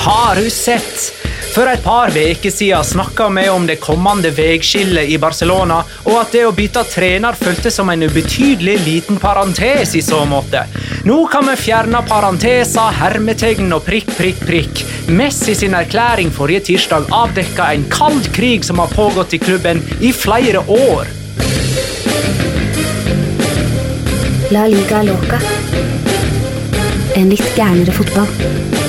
Har du sett? For et par uker siden snakka vi om det kommende veiskillet i Barcelona, og at det å bytte trener føltes som en ubetydelig liten parentes i så måte. Nå kan vi fjerne parenteser, hermetegn og prikk, prikk, prikk. Messi sin erklæring forrige tirsdag avdekka en kald krig som har pågått i klubben i flere år. La liga loca. En litt gærnere fotball.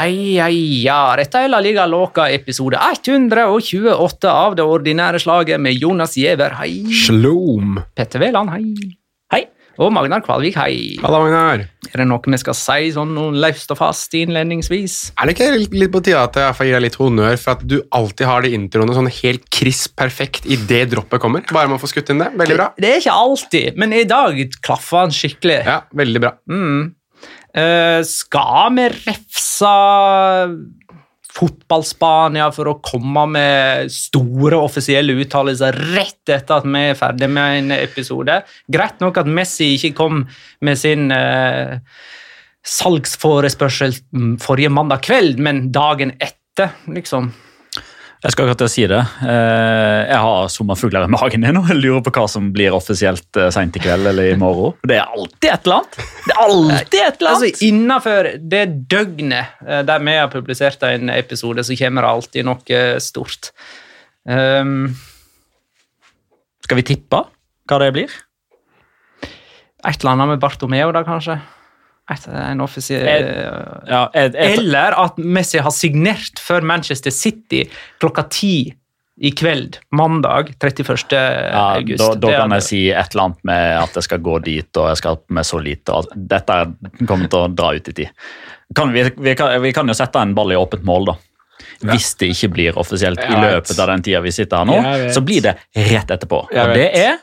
Ja, ja, ja. Dette er La Liga Låka episode 128 av det ordinære slaget med Jonas Giæver, hei. Shalom. Petter Wæland, hei. Hei. Og Magnar Kvalvik, hei. Halla, Magnar. Er det noe vi skal si sånn noe løst og fast innledningsvis? Er det ikke litt- på tide at jeg får gi deg litt honnør for at du alltid har de introene sånn helt krisp perfekt idet droppet kommer? Bare med å få skutt inn det. Veldig bra. Det er ikke alltid, men i dag klaffa han skikkelig. Ja, veldig bra. Mm. Eh, skal vi refse fotball-Spania for å komme med store offisielle uttalelser rett etter at vi er ferdig med en episode? Greit nok at Messi ikke kom med sin uh, salgsforespørsel mm, forrige mandag kveld, men dagen etter, liksom. Jeg skal akkurat si det. Eh, Jeg har sommerfugler i magen ennå. Jeg lurer på hva som blir offisielt eh, seint i kveld eller i morgen. Det er alltid et eller annet. Det er alltid et eller annet. Altså, Innenfor det døgnet eh, der vi har publisert en episode, så kommer det alltid noe stort. Um, Skal vi tippe hva det blir? et eller annet med Bartomeo, da, kanskje? Et, en offisiell Ja, jeg, jeg, Eller at Messi har signert for Manchester City klokka ti i kveld, mandag 31. ja, august. da, da kan jeg si et eller annet med at jeg skal gå dit, og jeg skal med så lite. og Dette kommer til å dra ut i tid. Kan, vi, vi, kan, vi kan jo sette en ball i åpent mål, da. Hvis det ikke blir offisielt i løpet av den tida vi sitter her nå, så blir det rett etterpå. Og det er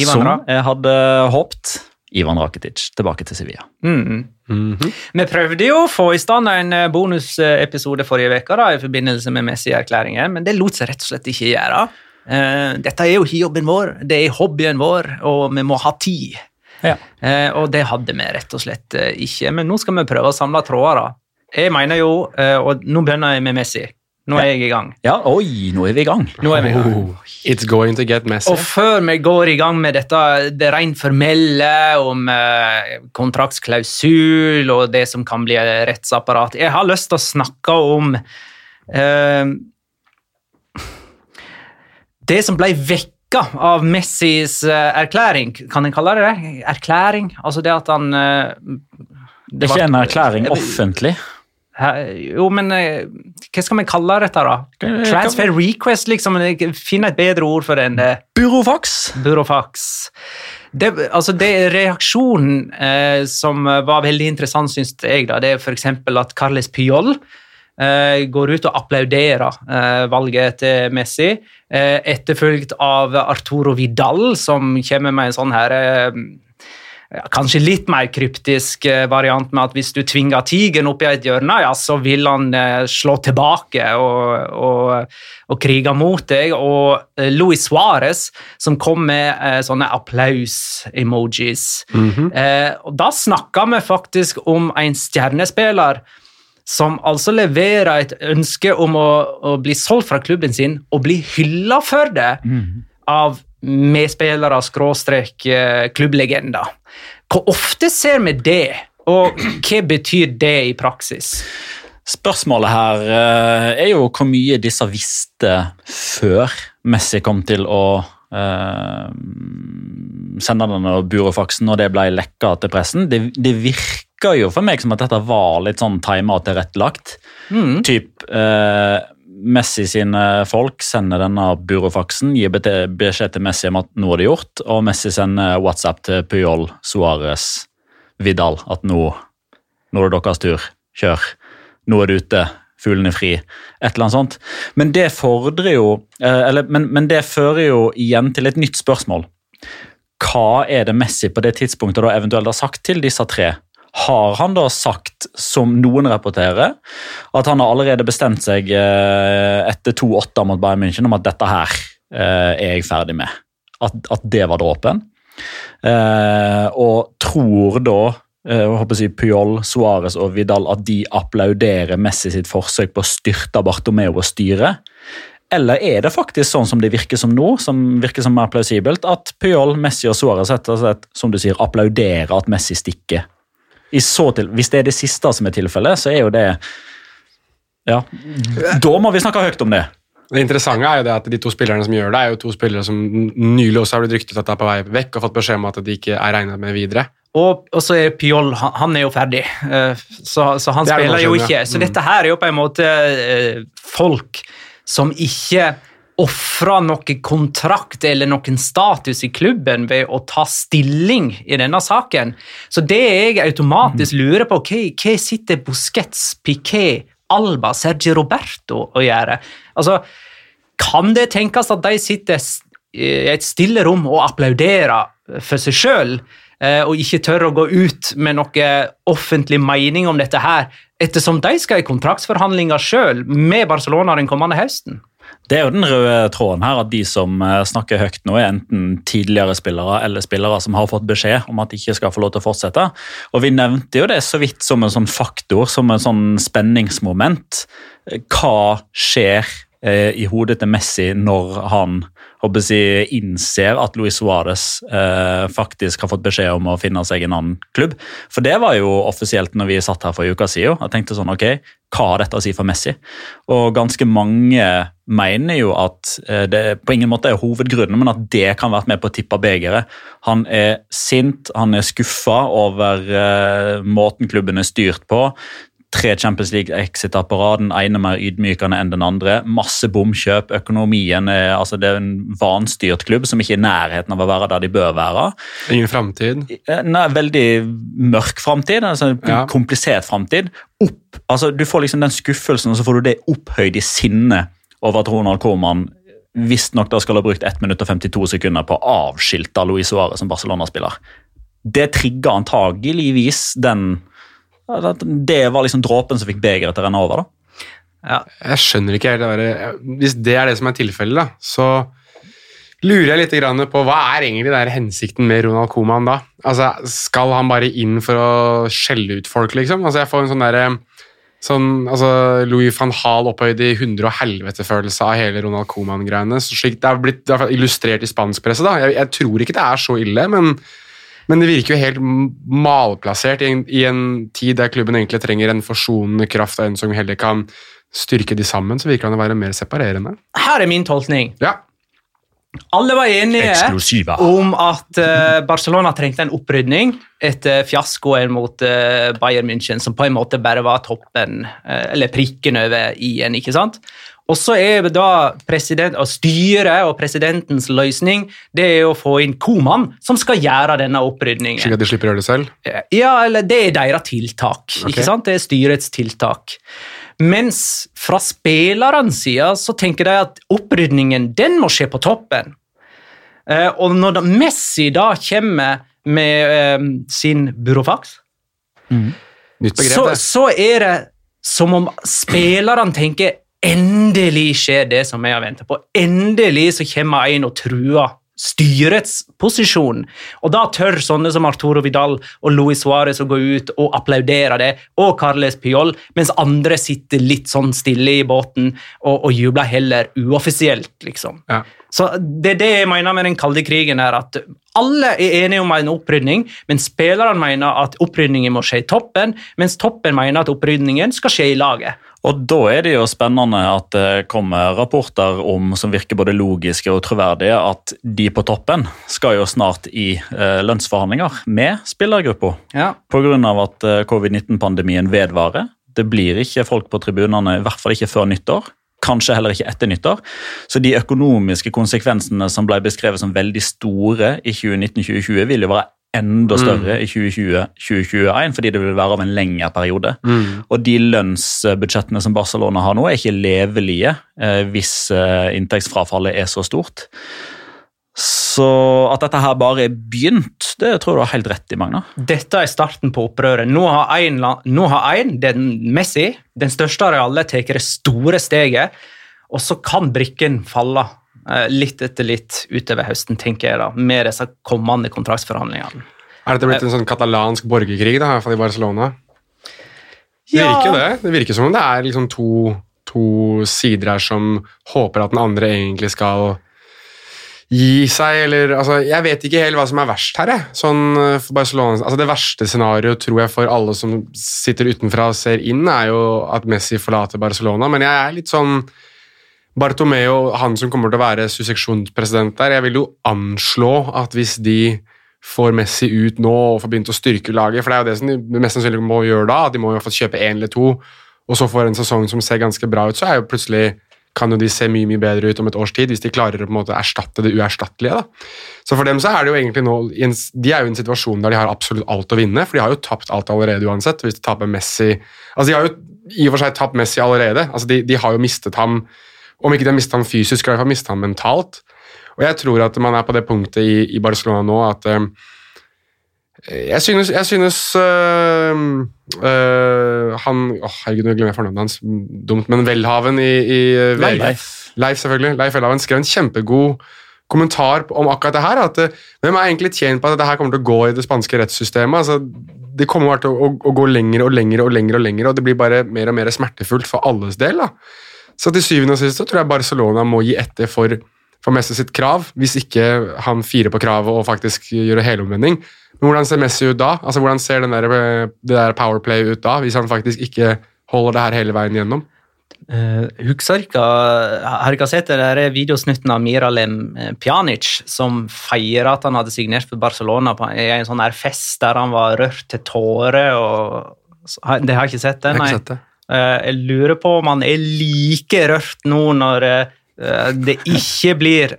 Ivan som Ra. jeg hadde håpet, Ivan Rakitic tilbake til Sevilla. Mm. Mhm. Vi prøvde jo å få i stand en eh, bonusepisode forrige uke da, i forbindelse med Messi-erklæringen, men det lot seg rett og slett ikke gjøre. Eh, dette er jo ikke jobben vår, det er hobbyen vår, og vi må ha tid. Ja. Eh, og det hadde vi rett og slett ikke, men nå skal vi prøve å samle tråder. Jeg mener jo, og nå begynner jeg med Messi, Nå er jeg i gang. Ja, oi, nå er vi i gang. Nå er vi i gang. Oh, it's going to get messy. Og før vi går i gang med dette det rent formelle om eh, kontraktsklausul og det som kan bli rettsapparat, jeg har lyst til å snakke om eh, det som ble vekka av Messis eh, erklæring. Kan en kalle det det? Erklæring? Altså det at han eh, Det er ikke en erklæring offentlig. Jo, men eh, hva skal vi kalle dette, da? Transfer request, liksom. Finn et bedre ord for det enn det. Burofax. Burofax. Det, altså det reaksjonen eh, som var veldig interessant, syns jeg, da, det er f.eks. at Carles Pyol eh, går ut og applauderer eh, valget til Messi, eh, etterfulgt av Arturo Vidal, som kommer med en sånn her eh, Kanskje litt mer kryptisk eh, variant med at hvis du tvinger tigeren opp i et hjørne, ja, så vil han eh, slå tilbake og, og, og krige mot deg. Og eh, Luis Suárez, som kom med eh, sånne applaus-emojis. eh, og da snakka vi faktisk om en stjernespiller som altså leverer et ønske om å, å bli solgt fra klubben sin og bli hylla for det av medspillere, skråstrek, eh, klubblegender. Hvor ofte ser vi det, og hva betyr det i praksis? Spørsmålet her eh, er jo hvor mye disse visste før Messi kom til å eh, sende denne burofaksen, og det ble lekka til pressen. Det, det virker jo for meg som at dette var litt sånn tima og tilrettelagt. Mm. Typ eh, Messi sine folk sender denne burofaksen, gir beskjed til Messi om at nå er det gjort, og Messi sender WhatsApp til Puyol, Suárez, Vidal at nå, nå er det deres tur. Kjør. Nå er det ute. Fuglene fri. Et eller annet sånt. Men det fordrer jo eh, eller, men, men det fører jo igjen til et nytt spørsmål. Hva er det Messi på det tidspunktet da eventuelt har sagt til disse tre? Har han da sagt, som noen rapporterer, at han har allerede bestemt seg eh, etter 2-8 mot Bayern München om at dette her eh, er jeg ferdig med? At, at det var dråpen? Eh, og tror da jeg håper å si Puyol, Suárez og Vidal at de applauderer Messi sitt forsøk på å styrte Bartomeu og styret? Eller er det faktisk sånn som det virker som nå, som virker som mer plausibelt, at Puyol, Messi og Suárez som du sier, applauderer at Messi stikker? I så til, hvis det er det siste som er tilfellet, så er jo det Ja, da må vi snakke høyt om det. Det interessante er jo det at de to spillerne som gjør det, er jo to spillere som nylig også har blitt ryktet at er på vei vekk, og fått beskjed om at de ikke er regnet med videre. Og, og så er Pjoll han, han er jo ferdig, eh, så, så han er spiller jo ikke. Så Mm. dette her er jo på en måte eh, folk som ikke ofrer noe kontrakt eller noen status i klubben ved å ta stilling i denne saken. Så det jeg automatisk lurer på, hva, hva sitter Busquets, Piquet, Alba, Sergio Roberto å gjøre? Altså, kan det tenkes at de sitter i et stille rom og applauderer for seg sjøl, og ikke tør å gå ut med noe offentlig mening om dette her, ettersom de skal i kontraktsforhandlinger sjøl med Barcelona den kommende høsten? Det er jo den røde tråden her, at de som eh, snakker høyt nå, er enten tidligere spillere eller spillere som har fått beskjed om at de ikke skal få lov til å fortsette. Og Vi nevnte jo det så vidt som en sånn faktor, som en sånn spenningsmoment. Hva skjer eh, i hodet til Messi når han jeg, innser at Luis Suárez eh, faktisk har fått beskjed om å finne seg en annen klubb? For det var jo offisielt når vi satt her for en uke siden. Jeg tenkte sånn, ok, Hva har dette å si for Messi? Og ganske mange mener jo at eh, det på ingen måte er hovedgrunnen, men at det kan være med på å tippe begeret. Han er sint, han er skuffa over eh, måten klubben er styrt på. Tre Champions League-exiter på rad, den ene mer ydmykende enn den andre. Masse bomkjøp, økonomien er, altså det er en vanstyrt klubb som ikke er i nærheten av å være der de bør være. Ingen framtid. Eh, Nei, veldig mørk framtid, altså en Ja. komplisert framtid. Opp, altså Du får liksom den skuffelsen, og så får du det opphøyd i sinne over at Ronald Coman visstnok skal ha brukt 1 minutt og 52 sekunder på å avskilte Luis Suárez som Barcelona-spiller. Det trigger antageligvis den Det var liksom dråpen som fikk begeret til å renne over. da. Ja. Jeg skjønner ikke helt det der. Hvis det er det som er tilfellet, så lurer jeg litt på hva er egentlig der hensikten med Ronald Koeman da? Altså, Skal han bare inn for å skjelle ut folk, liksom? Altså, Jeg får en sånn derre Sånn, altså Louis van Hall opphøyd i hundre og helvete-følelse av hele Ronald Coman-greiene. slik Det er blitt det er illustrert i spansk presse. da. Jeg, jeg tror ikke det er så ille, men, men det virker jo helt malplassert i en, i en tid der klubben egentlig trenger en forsonende kraft og en som heller kan styrke de sammen, så virker han å være mer separerende. Her er min tolkning. Ja, Alle var enige Eksklusiva. om at eh, Barcelona trengte en opprydning etter fiaskoen mot eh, Bayern München, som på en måte bare var toppen, eh, eller prikken over i-en. ikke sant? Og så er da president, og styret og presidentens løsning det er å få inn Koman, som skal gjøre denne opprydningen. Slik at de slipper å gjøre det selv. Ja, eller det er deres tiltak. Okay. ikke sant? Det er styrets tiltak. Mens fra spillernes side så tenker de at opprydningen den må skje på toppen. Eh, og når Messi da kommer med eh, sin burofax, begrep, så, så er det som om spillerne tenker endelig skjer det som jeg har ventet på. Endelig så kommer en og truer styrets posisjon. Og da tør sånne som Arturo Vidal og Luis Suárez å gå ut og applaudere det, og Carles Piol, mens andre sitter litt sånn stille i båten og, og jubler heller uoffisielt, liksom. Ja. Så Det er det jeg mener med den kalde krigen. er at Alle er enige om en opprydning, men spillerne mener at opprydningen må skje i toppen, mens toppen mener at opprydningen skal skje i laget. Og Da er det jo spennende at det kommer rapporter om som virker både logiske og troverdige, at de på toppen skal jo snart i eh, lønnsforhandlinger med spillergruppa. Ja. Pga. at eh, covid-19-pandemien vedvarer. Det blir ikke folk på tribunene, i hvert fall ikke før nyttår. Kanskje heller ikke etter nyttår. Så de økonomiske konsekvensene som ble beskrevet som veldig store i 2019-2020, vil jo være enda større i 2020-2021, fordi det vil være av en lengre periode. Og de lønnsbudsjettene som Barcelona har nå, er ikke levelige eh, hvis eh, inntektsfrafallet er så stort. Så at dette her bare er begynt, det tror jeg du har helt rett i, Magna. Dette er starten på opprøret. Nå har én, nå har en den Messi, den største av alle, tatt det store steget, og så kan brikken falle litt etter litt utover høsten, tenker jeg da, med disse kommende kontraktsforhandlingene. Er dette blitt en sånn katalansk borgerkrig, da, i hvert fall i Barcelona? Det Ja. virker jo det. Det virker som om det er liksom to, to sider her som håper at den andre egentlig skal gi seg, eller altså, Jeg vet ikke helt hva som er verst her, jeg. Sånn, eh, altså Det verste scenarioet tror jeg for alle som sitter utenfra og ser inn, er jo at Messi forlater Barcelona, men jeg er litt sånn Bartomeo, han som kommer til å være susseksjonspresident der, jeg vil jo anslå at hvis de får Messi ut nå og får begynt å styrke laget, for det er jo det som de mest sannsynlig må gjøre da, at de må jo få kjøpe én eller to, og så får en sesong som ser ganske bra ut, så er jo plutselig kan jo de se mye mye bedre ut om et års tid, hvis de klarer å på en måte erstatte det uerstattelige. da. Så for dem så er det jo egentlig nå, de er jo i en situasjon der de har absolutt alt å vinne, for de har jo tapt alt allerede uansett, hvis de taper Messi. Altså de har jo i og for seg tapt Messi allerede, altså de, de har jo mistet ham, om ikke de har mistet ham fysisk, så har de i hvert fall mistet ham mentalt. Og jeg tror at man er på det punktet i, i Barcelona nå at um, jeg synes, jeg synes øh, øh, han Åh, herregud, nå glemmer jeg fornavnet hans. Dumt, men Welhaven i, i VG. Leif. Leif, selvfølgelig. Leif Welhaven skrev en kjempegod kommentar om akkurat det her. At hvem er egentlig tjent på at dette her kommer til å gå i det spanske rettssystemet? Altså, det kommer til å, å, å gå lenger og lenger og lenger, og lenger, og det blir bare mer og mer smertefullt for alles del. da. Så til syvende og sist så tror jeg Barcelona må gi etter for, for Messi sitt krav, hvis ikke han firer på kravet og faktisk gjør helomvending. Men hvordan ser Messi ut da? Altså Hvordan ser den der, det der powerplay ut da, hvis han faktisk ikke holder det her hele veien gjennom? Uh, husker ikke, har dere sett det der videosnutten av Miralem eh, Pjanic som feirer at han hadde signert for Barcelona på i en sånn her fest der han var rørt til tårer? og Det har jeg ikke sett. det, Jeg har ikke sett det. Eh, Jeg lurer på om han er like rørt nå når eh, det ikke blir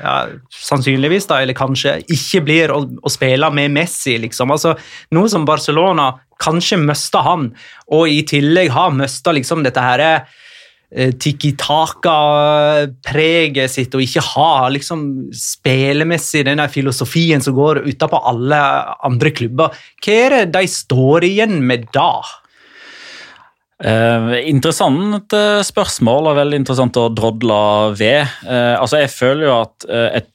ja, Sannsynligvis, da, eller kanskje ikke blir å, å spille med Messi, liksom. Altså, Nå som Barcelona kanskje mista han, og i tillegg har mista liksom dette her eh, tiki-taka-preget sitt, og ikke ha liksom spillemessig der filosofien som går utapå alle andre klubber, hva er det de står igjen med da? Eh, interessant eh, spørsmål og veldig interessant å drodle ved. Eh, altså Jeg føler jo at eh, et,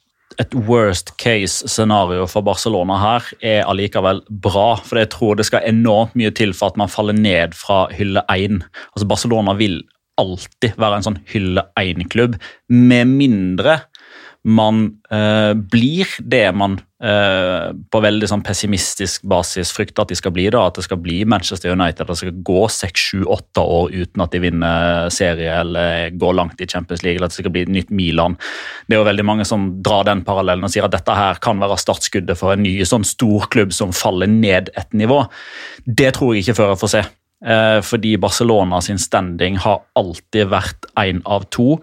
et worst case-scenario for Barcelona her er allikevel bra. For jeg tror det skal enormt mye til for at man faller ned fra hylle 1. Altså Barcelona vil alltid være en sånn hylle 1-klubb, med mindre man eh, blir det man eh, på veldig sånn pessimistisk basis frykter at de skal bli. da, At det skal bli Manchester United. At det skal gå seks, sju, åtte år uten at de vinner serie eller går langt i Champions League. eller at det skal bli et nytt Milan. Det er jo veldig mange som drar den parallellen og sier at dette her kan være startskuddet for en ny sånn storklubb som faller ned et nivå. Det tror jeg ikke før jeg får se. Eh, fordi Barcelona sin standing har alltid vært én av to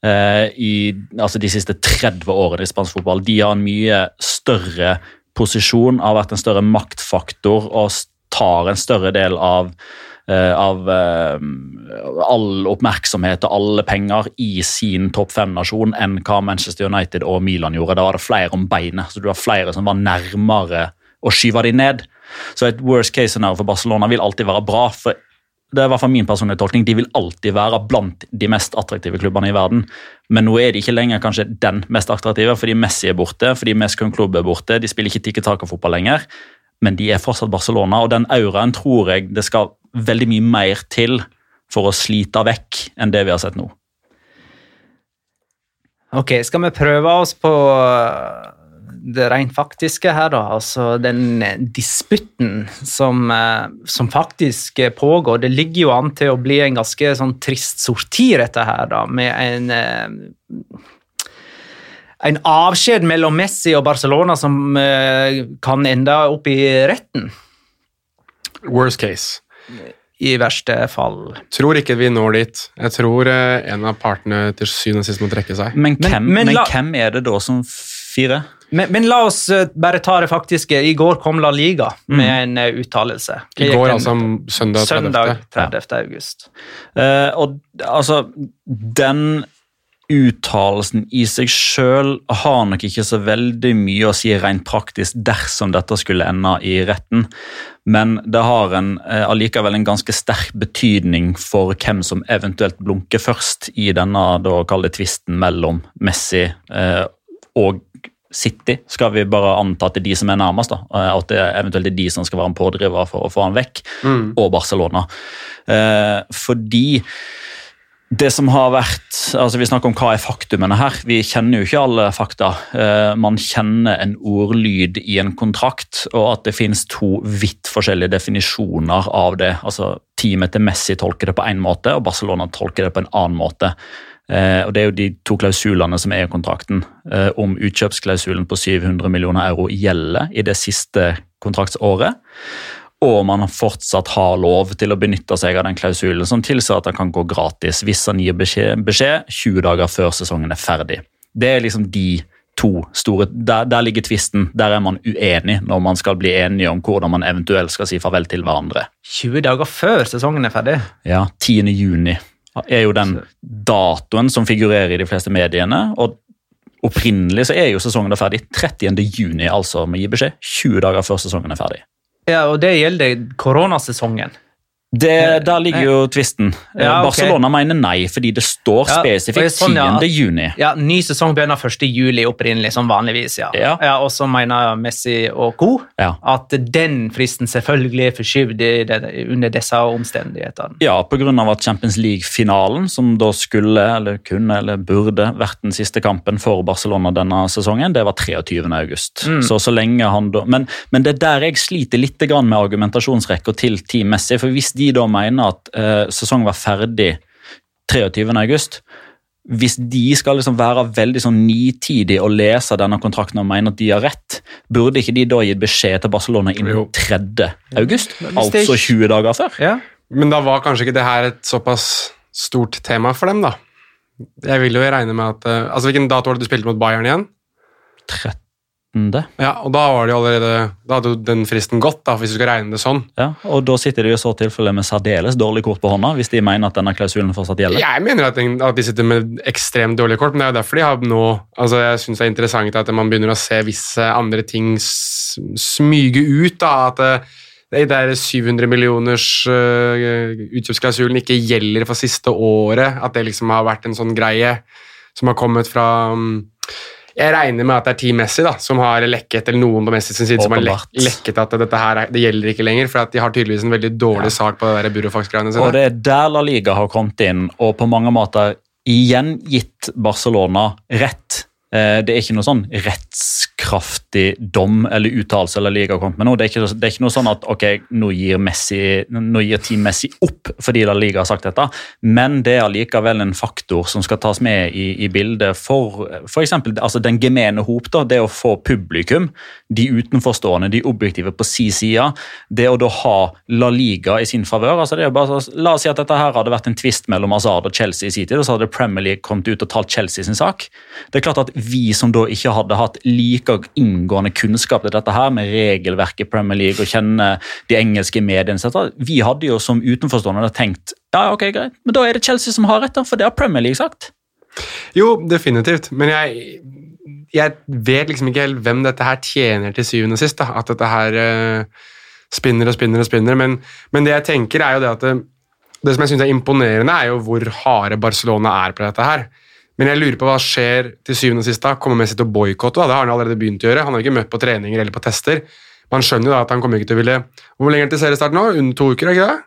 i altså de siste 30 årene i spansk fotball. De har en mye større posisjon, har vært en større maktfaktor og tar en større del av eh, av all oppmerksomhet og alle penger i sin topp fem-nasjon enn hva Manchester United og Milan gjorde. Da var det flere om beinet, så du har flere som var nærmere å skyve dem ned. Så et worst case scenario for Barcelona vil alltid være bra. for det er i hvert fall min personlige tolkning. De vil alltid være blant de mest attraktive klubbene i verden. Men nå er de ikke lenger kanskje den mest attraktive, fordi Messi er borte, fordi Mescon Club er borte. De spiller ikke tikki taka-fotball lenger, men de er fortsatt Barcelona. Og den auraen tror jeg det skal veldig mye mer til for å slite vekk enn det vi har sett nå. Ok, skal vi prøve oss på det rent faktiske her, da. Altså den disputten som, som, faktisk pågår. Det ligger jo an til å bli en ganske sånn trist sortir, dette her, da, med en en avskjed mellom Messi og Barcelona som kan ende opp i retten. Worst case. I verste fall. Tror ikke vi når dit. Jeg tror en av partene til syvende og sist må trekke seg. Men hvem, men, men, men hvem er det da som firer? Men, men, la oss bare ta det faktiske. I går kom La Liga med mm. en uh, uttalelse. I går, altså søndag 30. Søndag 30. Ja. august. Uh, og altså, den uttalelsen i seg sjøl har nok ikke så veldig mye å si rent praktisk dersom dette skulle ende i retten, men det har en, allikevel en ganske sterk betydning for hvem som eventuelt blunker først i denne da, tvisten mellom Messi og City skal vi bare anta at det er de som er nærmest. da, At det eventuelt er de som skal være en pådriver for å få han vekk. Mm. Og Barcelona. Eh, fordi det som har vært, altså Vi snakker om hva er faktumene her. Vi kjenner jo ikke alle fakta. Eh, man kjenner en ordlyd i en kontrakt, og at det finnes to vidt forskjellige definisjoner av det. altså Teamet til Messi tolker det på én måte, og Barcelona tolker det på en annen måte. Eh, og Det er jo de to klausulene som er i kontrakten. Eh, om utkjøpsklausulen på 700 millioner euro gjelder i det siste kontraktsåret. Og om man fortsatt har lov til å benytte seg av den klausulen som tilsier at han kan gå gratis hvis han gir beskjed, beskjed 20 dager før sesongen er ferdig. Det er liksom de to store Der, der ligger tvisten. Der er man uenig når man skal bli enige om hvordan man eventuelt skal si farvel til hverandre. 20 dager før sesongen er ferdig? Ja, 10. juni er jo den datoen som figurerer i de fleste mediene. og Opprinnelig så er jo sesongen ferdig 30. juni, altså med å gi beskjed 20 dager før sesongen er ferdig. Ja, og det gjelder koronasesongen. Det, der ligger jo tvisten. Ja, okay. Barcelona mener nei, fordi det står spesifikt sånn, ja. 10. juni. Ja, Ny sesong begynner 1. juli opprinnelig, som vanligvis. ja. ja. og så mener Messi og co. at den fristen selvfølgelig er forskyvd under disse omstendighetene. Ja, pga. at Champions League-finalen, som da skulle, eller kunne, eller burde vært den siste kampen for Barcelona denne sesongen, det var 23. august. Mm. Så så lenge han da... Men, men det er der jeg sliter litt med argumentasjonsrekka til Team Messi. for hvis de da mener at eh, sesongen var ferdig 23.8 hvis de skal liksom være veldig sånn nitidige og lese denne kontrakten og mene at de har rett, burde ikke de da gitt beskjed til Barcelona innen 3. august? Altså 20 dager før? Ja. Men da var kanskje ikke det her et såpass stort tema for dem, da? Jeg vil jo regne med at eh, Altså, Hvilken dato var det du spilte mot Bayern igjen? 13. Ja, og da var det jo allerede Da hadde jo den fristen gått, da, hvis du skal regne det sånn. Ja, Og da sitter de i så tilfelle med særdeles dårlig kort på hånda, hvis de mener at denne klausulen fortsatt gjelder? Jeg mener at, at de sitter med ekstremt dårlige kort, men det er jo derfor de har nå altså Jeg syns det er interessant at man begynner å se visse andre ting smyge ut. da, at det der 700 millioners uh, utkjøpsklausulen ikke gjelder for siste året. At det liksom har vært en sånn greie som har kommet fra um, Jeg regner med at det er Team Messi da, som har lekket, eller noen på Messi sin side som har lek, lekket at dette her er, det gjelder ikke lenger, for at de har tydeligvis en veldig dårlig sak på det Burofax-greiene sine. Og det er der La Liga har kommet inn og på mange måter igjen gitt Barcelona rett. Eh, Det er ikke noe sånn rettskraftig dom eller uttalelse eller Liga kommet med noe. Det er, ikke, det er ikke noe sånn at ok, nå gir, Messi, nå gir Team Messi opp fordi La Liga har sagt dette, men det er allikevel en faktor som skal tas med i, i bildet for f.eks. Altså den gemene hop, da, det å få publikum, de utenforstående, de objektive på si side, det å da ha La Liga i sin favør. Altså det er bare, la oss si at dette her hadde vært en tvist mellom Hazard og Chelsea i sin tid, og så hadde Premier League kommet ut og talt Chelsea sin sak. Det er klart at vi som da ikke hadde hatt like inngående kunnskap til dette her, med regelverket i Premier League og kjenne de engelske mediene, vi hadde jo som utenforstående tenkt ja, ok, greit, men da er det Chelsea som har rett, da, for det har Premier League sagt. Jo, definitivt, men jeg, jeg vet liksom ikke helt hvem dette her tjener til syvende og sist. Da. At dette her uh, spinner og spinner og spinner. Men, men det jeg tenker er jo det at det, det som jeg synes er imponerende, er jo hvor harde Barcelona er på dette her. Men jeg lurer på hva skjer til syvende og sist da. Kommer Messi til å boikotte? Det har han allerede begynt å gjøre. Han har ikke møtt på treninger eller på tester. Man skjønner jo da at han kommer ikke til å ville Hvor lenge er det til seriestart nå? Under to uker, er ikke det?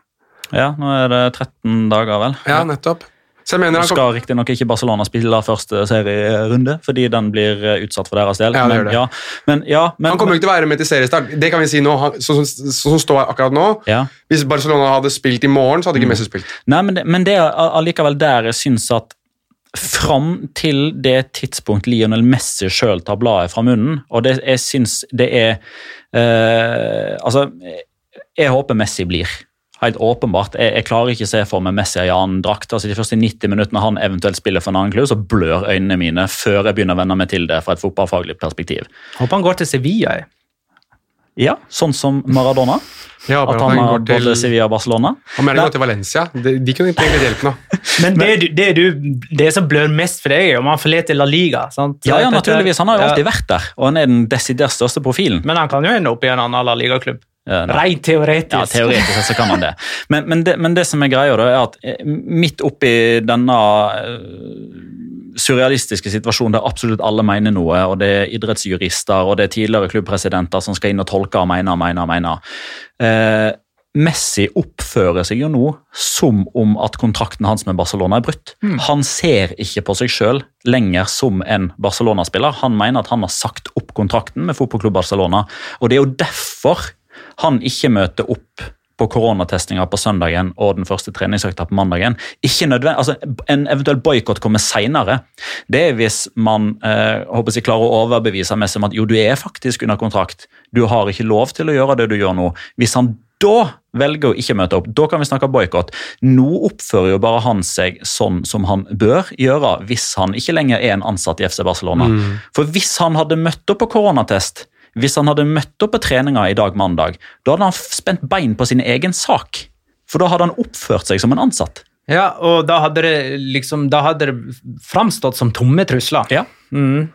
Ja, nå er det 13 dager, vel. Ja, nettopp. Så jeg mener han kom, skal riktignok ikke Barcelona spille første serierunde, fordi den blir eh, utsatt for deres del. Ja, det gjør det. ja, men, ja, men, han kommer jo ikke til å være med til seriestart. Det kan vi si nå. Sånn som står akkurat nå. ja. Hvis Barcelona hadde spilt i morgen, så hadde ikke Messi spilt. Nei, men det, men det er allikevel der jeg syns at fram til det tidspunkt Lionel Messi sjøl tar bladet fra munnen, og det, jeg syns det er eh, Altså, jeg håper Messi blir. Helt åpenbart. Jeg, jeg klarer ikke å se for meg Messi i annen drakt. altså De første 90 minuttene han eventuelt spiller for en annen klubb, så blør øynene mine før jeg begynner å venne meg til det fra et fotballfaglig perspektiv. Håper han går til Sevilla. jeg. Ja, Sånn som Maradona. Ja, At han har gått både til Sevilla og Barcelona. Han mener til Valencia. De, de kunne ikke litt hjelp nå. Men det, du, det, du, det som blør mest for deg, er om han forlater La Liga. sant? Ja, ja, naturligvis. Han har jo alltid vært der, og han er den desidert største profilen. Men han kan jo ende opp i en annen La Liga-klubb. Nei. Rent teoretisk. Ja, teoretisk så kan man det. Men, men det. men det som er greia, da, er at eh, midt oppi denne eh, surrealistiske situasjonen der absolutt alle mener noe, og det er idrettsjurister og det er tidligere klubbpresidenter som skal inn og tolke og mene og mene og mene uh, Messi oppfører seg jo nå som om at kontrakten hans med Barcelona er brutt. Han ser ikke på seg sjøl lenger som en Barcelona-spiller. Han mener at han har sagt opp kontrakten med fotballklubb Barcelona, og det er jo derfor han ikke møter opp på koronatestinga på søndagen og den første treningsøkta på mandagen. Ikke nødvendig, altså En eventuell boikott kommer seinere. Det er hvis man eh, håper jeg klarer å overbevise Messi om at jo, du er faktisk under kontrakt. Du har ikke lov til å gjøre det du gjør nå. Hvis han da velger å ikke møte opp, da kan vi snakke boikott. Nå oppfører jo bare han seg sånn som han bør gjøre hvis han ikke lenger er en ansatt i FC Barcelona. For hvis han hadde møtt opp på koronatest, hvis han hadde møtt opp på treninga i dag mandag, da hadde han spent bein på sin egen sak. For da hadde han oppført seg som en ansatt. Ja, og da hadde det liksom, da hadde det framstått som tomme trusler. Ja. Mm.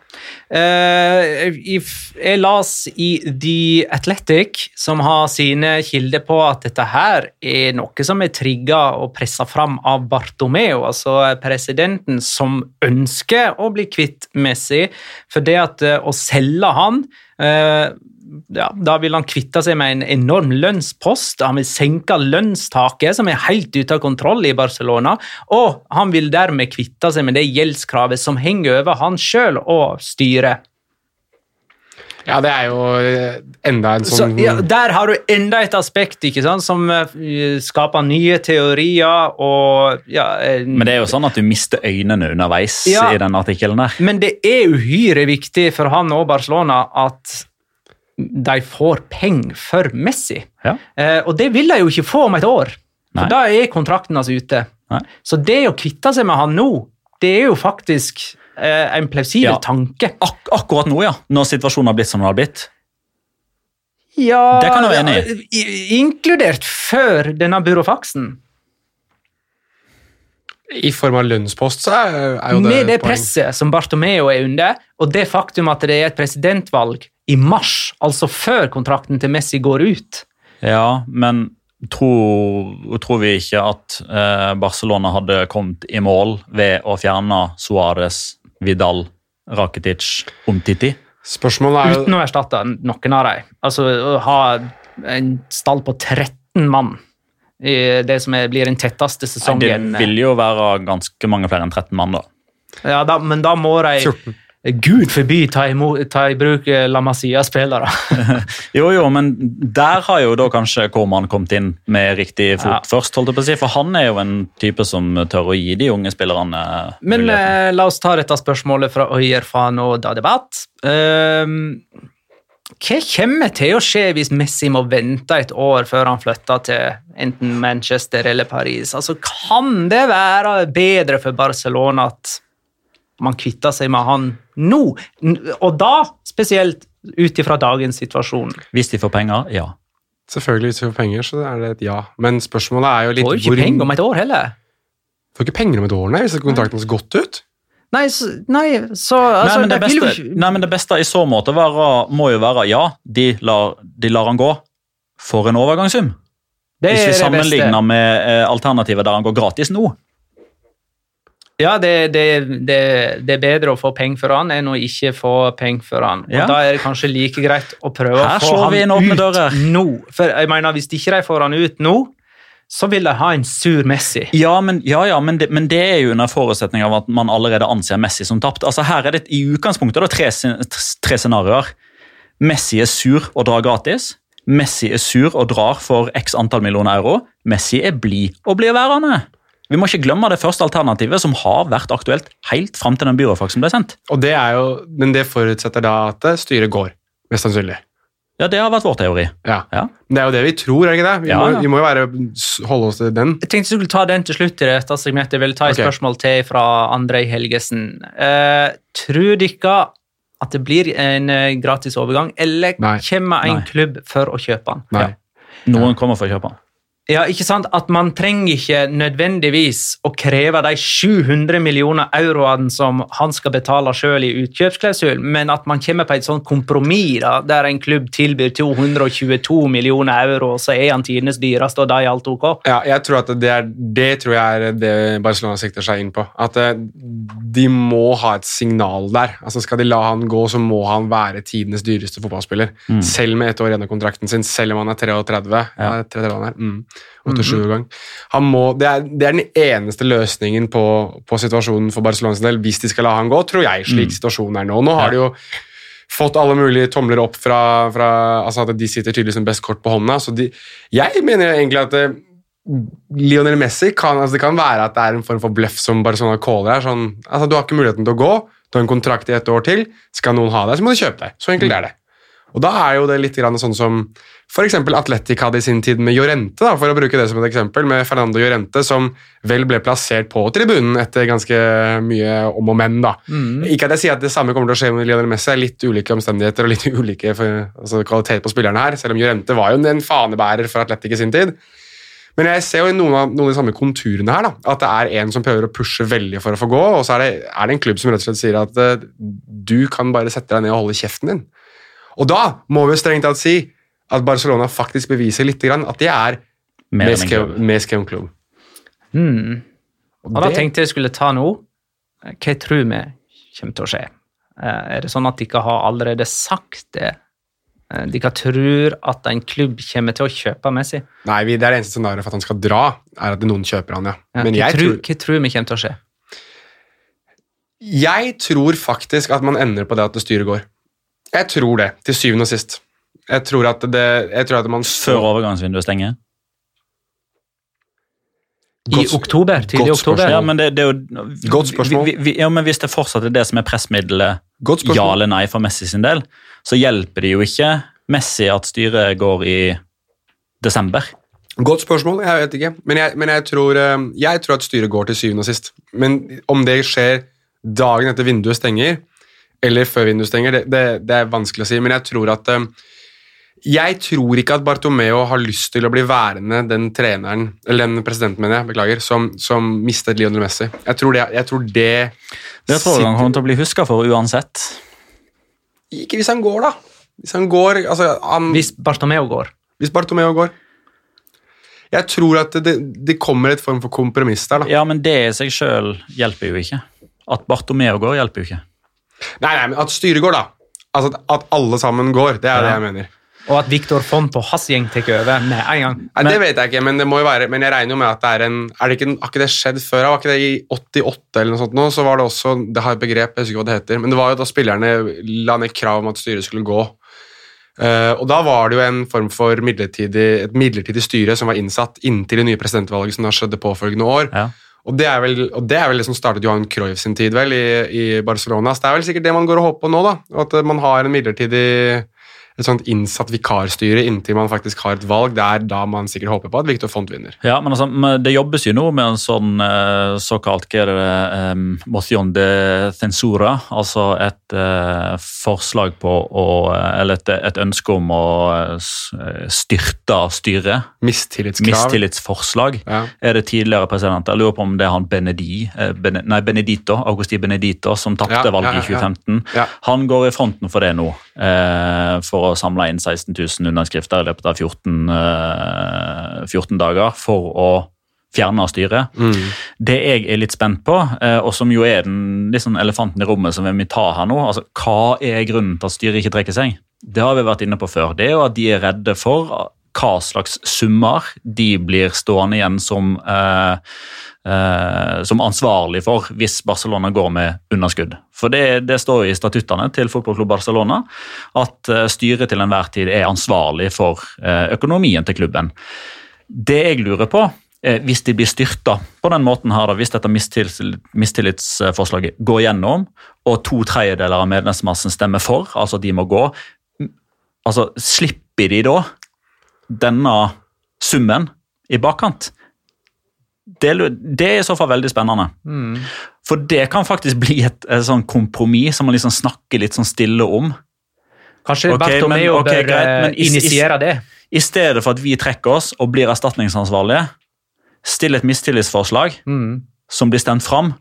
Uh, i jeg las i The Athletic, som har sine kilder på at dette her er noe som er trigga og pressa fram av Bartomeo, altså presidenten som ønsker å bli kvitt Messi, for det at eh, å selge han ja, Da vil han kvitte seg med en enorm lønnspost. Han vil senke lønnstaket, som er helt ute av kontroll i Barcelona. Og han vil dermed kvitte seg med det gjeldskravet som henger over han sjøl og styret. Ja, det er jo eh, enda en Så, sånn ja, der har du enda et aspekt ikke sant, som eh, skaper nye teorier og ja, Men det er jo sånn at du mister øynene underveis Ja. i den artikkelen der. Men det er uhyre viktig for han og Barcelona at de får penger for Messi. Ja. Eh, og det vil de jo ikke få om et år, for Nei. da er kontrakten hans ute. Nei. Så det å kvitte seg med han nå, det er jo faktisk en plausibel Ja. tanke. Ak akkurat nå, ja. Når situasjonen har blitt som den har blitt. Ja, Det kan du være enig i- Inkludert før denne byråfaksen. I form av lønnspost, så er, er jo det Med det poeng. presset som Bartomeo er under, og det faktum at det er et presidentvalg i mars, altså før kontrakten til Messi går ut Ja, men tror, tror vi ikke at eh, Barcelona hadde kommet i mål ved å fjerne Suárez, Vidal Rakitic, Omtiti. Spørsmålet er jo Uten å erstatte noen av dem. Altså å ha en stall på 13 mann i det som er, blir den tetteste sesongen. Det vil jo være ganske mange flere enn 13 mann, da. Ja, da, men da må de 14. Gud forby ta, imot, ta i bruk eh, La Masia-spillere. Jo, jo, men der har jo da kanskje Korman kommet inn med riktig fot Ja. først, holdt jeg på å si, for han er jo en type som tør å gi de unge spillerne Men eh, la oss ta dette spørsmålet fra Øyerfan og Da Debatt. Um, hva kommer til å skje hvis Messi må vente et år før han flytter til enten Manchester eller Paris? Altså, Kan det være bedre for Barcelona at man kvitter seg med han nå? Og da spesielt ut ifra dagens situasjon. Hvis de får penger, ja. Selvfølgelig hvis de får penger, så er det et ja. Men spørsmålet er jo litt Får jo ikke penger om et år heller. Får ikke penger om et år, nei, hvis kontrakten har gått ut. Nei, så, nei, så altså, nei, men det de vil jo beste, ikke- nei, men det beste i så måte være, må jo være ja, de lar, de lar han gå for en overgangssum. Det Hvis vi er det beste. sammenligner med eh, alternativet der han går gratis nå. Ja, det, det, det, det er bedre å få penger for han enn å ikke få penger for han. Ja. Og Da er det kanskje like greit å prøve Her å få han ut dører. nå. For jeg mener, Hvis ikke de får han ut nå, så vil de ha en sur Messi. Ja, men, ja, ja, men, det, men det er jo under forutsetning av at man allerede anser Messi som tapt. Altså Her er det i utgangspunktet da, tre, tre scenarioer. Messi er sur og drar gratis. Messi er sur og drar for x antall millioner euro. Messi er blid og blir værende. Vi må ikke glemme det første alternativet, som har vært aktuelt helt fram til den byråfaksen ble sendt. Og det er jo, men det forutsetter da at styret går, mest sannsynlig. Ja, Det har vært vår teori. Ja. Ja. Men Det er jo det vi tror, er det ikke det? Vi, Ja, må, ja. vi må jo være, holde oss til den. Jeg tenkte jeg skulle ta den til slutt i dette segmentet. Jeg vil ta et okay. spørsmål til fra Andrej Helgesen. Eh, tror dere at det blir en eh, gratis overgang, eller Nei. kommer en Nei. klubb for å kjøpe den? Nei. Noen kommer for å kjøpe den. Ja, ikke sant? At man trenger ikke nødvendigvis å kreve de 700 millioner euroene som han skal betale selv i utkjøpsklausul, men at man kommer på et sånt kompromiss der en klubb tilbyr 222 millioner euro, og så er han tidenes dyreste, og da er alt ok. Ja, jeg tror at det, er, det tror jeg er det Barcelona sikter seg inn på. At eh, de må ha et signal der. Altså Skal de la han gå, så må han være tidenes dyreste fotballspiller. Selv med ett år igjen av kontrakten sin, selv om han er 33. Ja. 33 han er. Mm. 87 år gang. Han må, det, er, det er den eneste løsningen på, på situasjonen for Barcelonas del, hvis de skal la han gå, tror jeg, slik situasjonen er nå. Nå har de jo fått alle mulige tomler opp fra, fra altså at de sitter tydeligvis som best kort på hånda. Så de, jeg mener egentlig at det, Lionel Messi kan, altså det kan være at det er en form for bløff som Barcelona caller her. Sånn, altså du har ikke muligheten til å gå, du har en kontrakt i et år til. Skal noen ha deg, så må du kjøpe deg. Så enkelt er det. Og da er jo det litt grann sånn som f.eks. Atletic hadde i sin tid med Llorente, da, for å bruke det som et eksempel, med Fernando Llorente, som vel ble plassert på tribunen etter ganske mye om og men. da. Ikke at jeg sier at det samme kommer til å skje med Lionel Messi, litt ulike omstendigheter og litt ulike altså, kvalitet på spillerne her, selv om Llorente var jo en fanebærer for Atletic i sin tid. Men jeg ser jo i noen av, noen av de samme konturene her, da, at det er en som prøver å pushe veldig for å få gå, og så er det, er det en klubb som rett og slett sier at eh, du kan bare sette deg ned og holde kjeften din. Og da må vi strengt tatt si at Barcelona faktisk beviser litt grann at de er enn en klubb. Hmm. Og da det- tenkte jeg skulle ta nå. Hva tror vi kommer til å skje? Eh, Er det sånn at dere har allerede sagt det? Eh, Dere tror at en klubb kommer til å kjøpe Messi? Nei, det er det eneste scenarioet for at han skal dra, er at noen kjøper han, ja. Ja, Men hva, jeg tror, tror, hva tror vi kommer til å skje? jeg tror faktisk at man ender på det at det styret går. Jeg tror det, til syvende og sist. Jeg tror at, det, jeg tror at man Før overgangsvinduet stenger. I oktober? Tidlig oktober? Ja, men det, det er jo Godt spørsmål. Vi, vi, ja, men Hvis det fortsatt er det som er pressmiddelet, ja eller nei for Messi sin del, så hjelper det jo ikke Messi at styret går i desember. Godt spørsmål, jeg vet ikke. Men jeg, men jeg, tror, eh, jeg tror at styret går til syvende og sist. Men om det skjer dagen etter vinduet stenger, eller før vinduet stenger, det, det, det er vanskelig å si. Men jeg tror at eh, Jeg tror ikke at Bartomeo har lyst til å bli værende den treneren, eller den presidenten, mener jeg, beklager, som, som mistet Lionel Messi. Jeg tror det, jeg tror det Det tror jeg han kommer til å bli huska for uansett. Ikke hvis han går, da. Hvis han går altså, han, Hvis Bartomeo går? hvis Bartomeo går. Jeg tror at det, det kommer et form for kompromiss der. da. Ja, men det i seg sjøl hjelper jo ikke. At Bartomeo går, hjelper jo ikke. Nei, nei, men at styret går, da. Altså at, at alle sammen går. Det er det jeg mener. Og at Viktor Font og hans gjeng tar over med en gang. Nei, det vet jeg ikke, men det må jo være Men jeg regner jo med at det er en er det ikke, Har ikke det skjedd før? Var ikke det i 88 eller noe sånt nå? Så var det også Det har et begrep, jeg husker ikke hva det heter, men det var jo da spillerne la ned krav om at styret skulle gå. Uh, og da var det jo en form for midlertidig, et midlertidig styre som var innsatt inntil det nye presidentvalget som da skjedde påfølgende år. Ja. Og det er vel, og det er vel liksom som startet Johan Cruyff sin tid vel, i, i Barcelona. Så det er vel sikkert det man går og håper på nå, da. At man har en midlertidig et sånt innsatt vikarstyre inntil man faktisk har et valg. Det er da man sikkert håper på at Victor Font vinner. Ja, men altså, Det jobbes jo nå med en sånn eh, såkalt hva er det, um, motion de censura, altså et eh, forslag på å Eller et, et ønske om å eh, eh, styrte styret. Mistillitskrav. Mistillitsforslag. Ja. Er det tidligere president? Jeg lurer på om det er han Benedi, eh, Bene, nei, Benedito, Augusti Benedito som tapte Ja, valget ja, i ja, ja. 2015. Ja. Han går i fronten for det nå, eh, for å samle inn 16 000 underskrifter i løpet av 14, eh, 14 dager for å fjerne styret. Mm. Det jeg er litt spent på, eh, og som jo er den liksom elefanten i rommet som vi vil ta her nå, altså hva er grunnen til at styret ikke trekker seg? Det har vi vært inne på før. Det er jo at de er redde for hva slags summer de blir stående igjen som, eh, eh, som ansvarlig for hvis Barcelona går med underskudd. For det, det står i statuttene til fotballklubb Barcelona at eh, styret til enhver tid er ansvarlig for eh, økonomien til klubben. Det jeg lurer på, hvis de blir styrta på den måten her, da, hvis dette mistillitsforslaget går gjennom, og to tredjedeler av medlemsmassen stemmer for, altså de må gå, altså slipper de da denne summen i bakkant? Det, det er i så fall veldig spennende. For det kan faktisk bli et, et sånn kompromiss som man liksom snakker litt sånn stille om. Kanskje okay, Bartomeo okay, ok, bør greit, initiere det. I stedet for at vi trekker oss og blir erstatningsansvarlige, still et mistillitsforslag Mm. som blir stemt fram,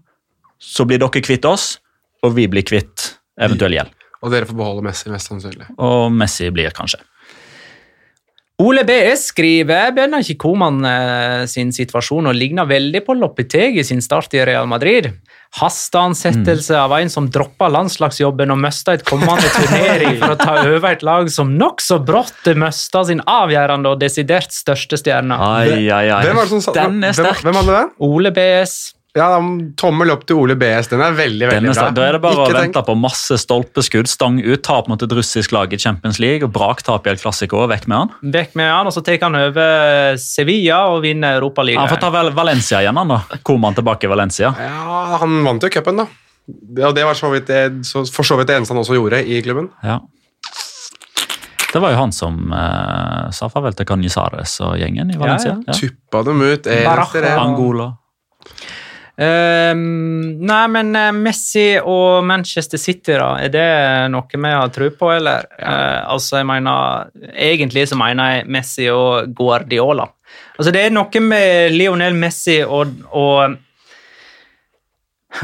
så blir dere kvitt oss, og vi blir kvitt eventuell gjeld. Og dere får beholde Messi, mest sannsynlig. Og Messi blir kanskje. Ole BS skriver bønner ikke Koman eh, sin situasjon og ligner veldig på Lopetegi sin start i Real Madrid. Hasteansettelse av en som droppa landslagsjobben og mista et kommende turnering for å ta over et lag som nokså brått mista sin avgjørende og desidert største stjerne. Ai, ai, ai. Hvem, var det som, sa- hvem, sterk. hvem hadde den? Ole BS. Ja, da, Tommel opp til Ole BS. Den er veldig veldig er bra. Da er det bare å vente vente på masse stolpeskudd, stang ut, tap mot et russisk lag i Champions League og braktap i El Clásico. Vekk med han. Vekk med han, og så tar han over Sevilla og vinner Han får ta vel Valencia igjen, han da. Koman tilbake i Valencia. Ja, Han vant jo cupen, da. Og det var så vidt det, så, for så vidt det eneste han også gjorde i klubben. Ja. Det var jo han som eh, sa farvel til Canizares og gjengen i Valencia. Ja, Ja, Tuppa dem ut. Baraja. Angola. Ehm, nei, men eh, Messi og Manchester City, da, er det noe vi har tro på, eller? Eh, altså, jeg mener Egentlig så mener jeg Messi og Guardiola. Altså, det er noe med Lionel Messi og, og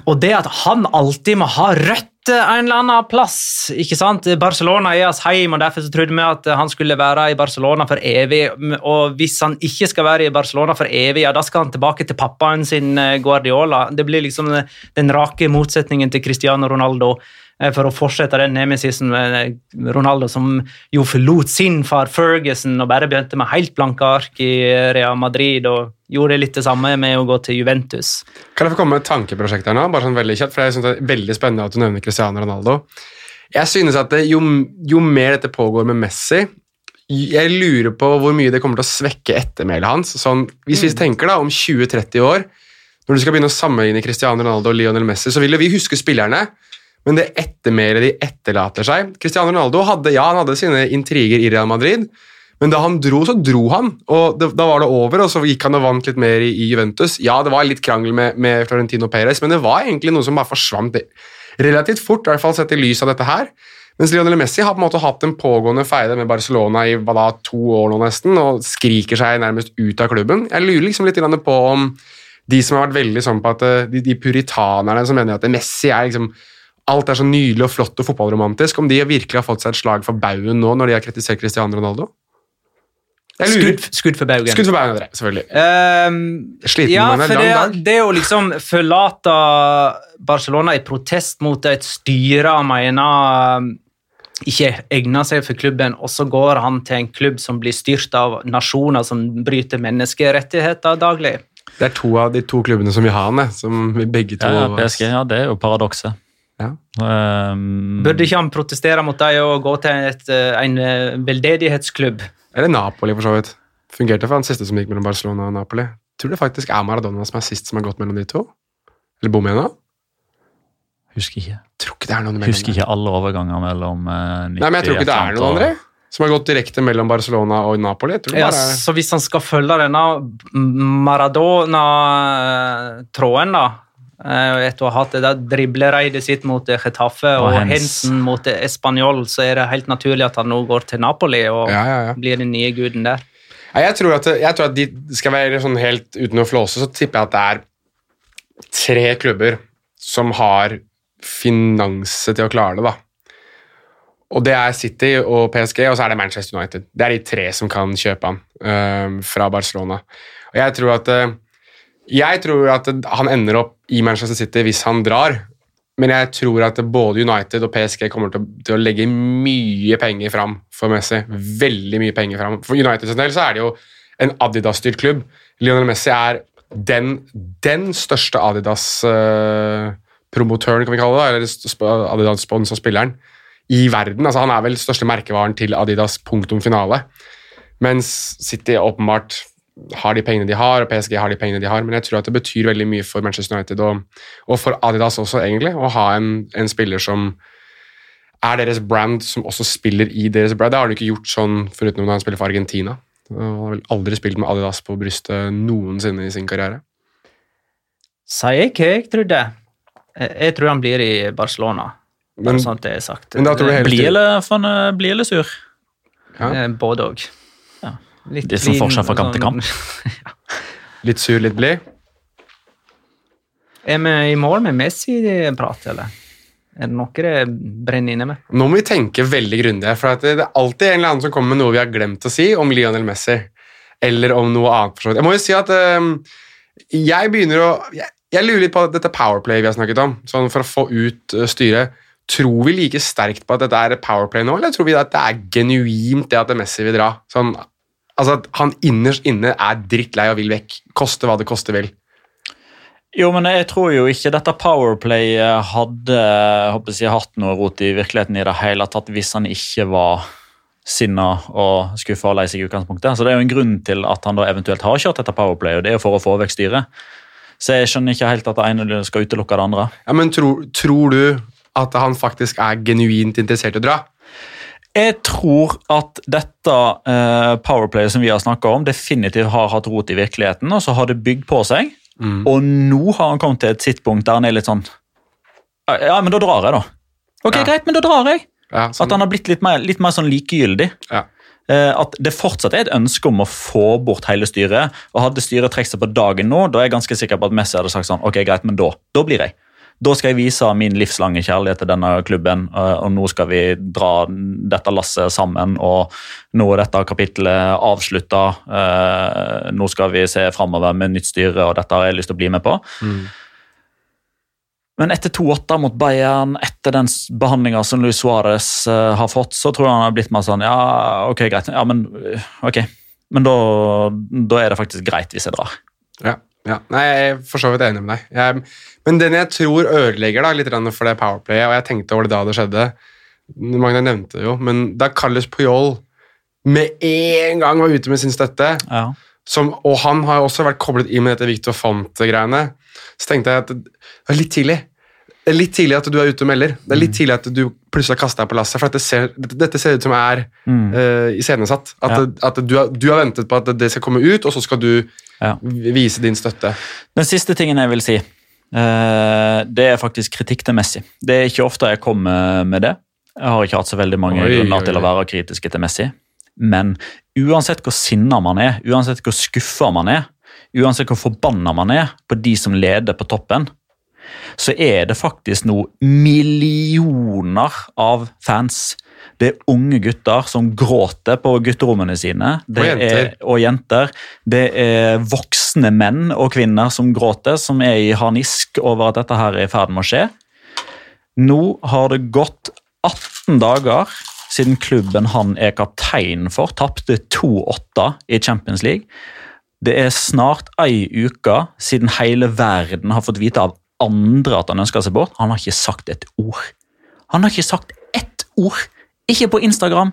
og det at han alltid må ha rødt en eller annen plass. ikke sant? Barcelona er hans heim, og derfor så trodde vi at han skulle være i Barcelona for evig. Og hvis han ikke skal være i Barcelona for evig, ja, da skal han tilbake til pappaen sin eh, Guardiola. Det blir liksom den rake motsetningen til Cristiano Ronaldo. Eh, For å fortsette den nemesisen med Ronaldo, som jo forlot sin far Ferguson og bare begynte med helt blanke ark i Real Madrid, og gjorde litt det samme med å gå til Juventus. Kan jeg få komme med et tankeprosjekt her nå? bare sånn veldig kjapt, for jeg synes det er veldig spennende at du nevner Cristiano Ronaldo. Jeg synes at det, jo, jo mer dette pågår med Messi, jeg lurer på hvor mye det kommer til å svekke ettermælet hans. Sånn, hvis vi tenker da om 20-30 år, når du skal begynne å sammenligne Cristiano Ronaldo og Lionel Messi, så vil vi huske spillerne, men det ettermælet de etterlater seg Cristiano Ronaldo hadde, ja, han hadde sine intriger i Real Madrid, men da han dro, så dro han, og det, da var det over, og så gikk han og vant litt mer i, i Juventus. Ja, det var litt krangel med, med Florentino Perez, men det var egentlig noe som bare forsvant relativt fort, i hvert fall sett i lys av dette her. Mens Lionel Messi har på en måte hatt en pågående feide med Barcelona i da, to år nå nesten, og skriker seg nærmest ut av klubben. Jeg lurer liksom litt på om de som har vært veldig sånn på at eh, de, de puritanerne som mener at Messi er liksom Alt er så nydelig og flott og fotballromantisk. Om de virkelig har fått seg et slag for baugen nå når de har kritisert Cristiano Ronaldo? Skudd, skudd for baugen. Skudd for baugen, André, selvfølgelig. Um, Sliten ja, for lang det, dag. det å liksom forlate Barcelona i protest mot et styre han mener um, ikke egner seg for klubben, og så går han til en klubb som blir styrt av nasjoner som bryter menneskerettigheter daglig. Det er to av de to klubbene som vil ha han, som vi begge to Ja, ja, PSG, ja, det er jo paradokset. Ja. Um, Burde ikke han protestere mot dem og gå til et, eh, en eh, veldedighetsklubb? Eller Napoli, for så vidt. Fungerte for han siste som gikk mellom Barcelona og Napoli. Tror det faktisk er Maradona som er sist som har gått mellom de to. Eller bom jeg da. Husker ikke. Tror ikke det er noen mellom Husker ikke alle overganger mellom uh, 90 Nei, men jeg tror ikke det er noen andre som har gått direkte mellom Barcelona og Napoli. Ja, bare så hvis han skal følge denne Maradona-tråden, da Etter å ha hatt det der driblereidet sitt mot Chetaffe Getafe Og og, Hensen mot eh, Español, så er det helt naturlig at han nå går til Napoli og ja, ja, ja. blir den nye guden der. Jeg, tror at, jeg tror at de skal være sånn helt uten å flåse, så tipper jeg at det er tre klubber som har finanse til å klare det, da. Og det er City og PSG, og så er det Manchester United. Det er de tre som kan kjøpe han eh, fra Barcelona. Og jeg tror at eh, Jeg tror at han ender opp i Manchester City hvis han drar, men jeg tror at både United og PSG kommer til å, til å legge mye penger fram for Messi. Veldig mye penger fram. For United del så er det jo en Adidas-styrt klubb. Lionel Messi er den, den største Adidas-promotøren, kan vi kalle det, eller Adidas-spons og spilleren, i verden. Altså, han er vel største merkevaren til Adidas, punktum finale. Mens City åpenbart har de pengene de har, og PSG har de pengene de har, men jeg tror at det betyr veldig mye for Manchester United og, og for Adidas også, egentlig, å ha en, en spiller som er deres brand, som også spiller i deres brand. Det har han ikke gjort sånn foruten når han spiller for Argentina. Han har vel aldri spilt med Adidas på brystet noensinne i sin karriere. Sier jeg hva jeg trodde? Jeg, tror han blir i Barcelona. Bare Men, sånn at det er sagt. men da tror du hele Bli tiden eh, bli eller sur? Ja. Eh, Både òg. Ja. Det er får forskjell fra kamp til kamp. litt sur, litt blid. Er vi i mål med Messi-prat, eller? Er det noe det brenner inne med? Nå må vi tenke veldig grundig, for at det er alltid en eller annen som kommer med noe vi har glemt å si om Lionel Messi. Eller om noe annet. Jeg må jo si at um, jeg begynner å jeg, jeg lurer litt på dette powerplay vi har snakket om, sånn for å få ut uh, styret. Tror vi like sterkt på at dette er powerplay nå, eller tror vi at det er genuint det at Messi vil dra? Sånn, altså at han innerst inne er drittlei og vil vekk. Koste hva det koste vil. Jo, men jeg tror jo ikke dette Powerplayet hadde håper jeg, hatt noe rot i virkeligheten i det hele tatt hvis han ikke var sinna og skuffa og lei seg i utgangspunktet. Så det er jo en grunn til at han da eventuelt har kjørt dette Powerplay, og det er jo for å få vekk styret. Så jeg skjønner ikke helt at det ene skal utelukke det andre. Ja, men tror, tror du at han faktisk er genuint interessert i å dra? Jeg tror at dette uh, powerplayet som vi har snakka om, definitivt har hatt rot i virkeligheten, og så har det bygd på seg. Og nå har han kommet til et sittpunkt der han er litt sånn Ja, men da drar jeg, da. Ok, Ja. greit, men da drar jeg. Ja, sånn. At han har blitt litt mer, litt mer sånn likegyldig. Ja. Eh, at det fortsatt er et ønske om å få bort hele styret. Og hadde styret trukket seg på dagen nå, da er jeg ganske sikker på at Messi hadde sagt sånn Ok, greit, men da, da blir jeg. Da skal jeg vise min livslange kjærlighet til denne klubben, eh, og nå skal vi dra dette lasset sammen. Og nå er dette kapittelet avslutta. eh, Nå skal vi se framover med nytt styre, og dette har jeg lyst til å bli med på. Men etter 2-8 mot Bayern, etter den behandlinga som Luis Suárez eh, har fått, så tror jeg han har blitt mer sånn Ja, ok, greit. Ja, men ok. Men da, da er det faktisk greit hvis jeg drar. Ja, ja. Nei, jeg er for så vidt enig med deg. Jeg, men den jeg tror ødelegger da, litt for det powerplayet, og jeg tenkte over det da det skjedde Magne nevnte det jo, men da Carlos Puyol med en gang var ute med sin støtte, Ja. som, og han har også vært koblet inn med dette Victor Font-greiene, så tenkte jeg at det var litt tidlig. Det er litt tidlig at du er ute og melder. Det er litt tidlig at du plutselig har kastet deg på lasset, for dette ser, dette, ser ut som er uh, iscenesatt. At, Ja. at du, har, du har ventet på at det skal komme ut, og så skal du Ja. vise din støtte. Den siste tingen jeg vil si, uh, det er faktisk kritikk til Messi. Det er ikke ofte jeg kommer med det. Jeg har ikke hatt så veldig mange Oi, grunner oi, til å være kritisk til Messi. Men uansett hvor sinna man er, uansett hvor skuffa man er, uansett hvor forbanna man er på de som leder på toppen, så er det faktisk nå millioner av fans Det er unge gutter som gråter på gutterommene sine. Det Og jenter. Er, og jenter. Det er voksne menn og kvinner som gråter, som er i harnisk over at dette her er i ferd med å skje. Nå har det gått 18 dager siden klubben han er kaptein for, tapte 2-8 i Champions League. Det er snart ei uke siden hele verden har fått vite av andre at han ønsker seg bort. Han har ikke sagt et ord. Han har ikke sagt ett ord. Ikke på Instagram,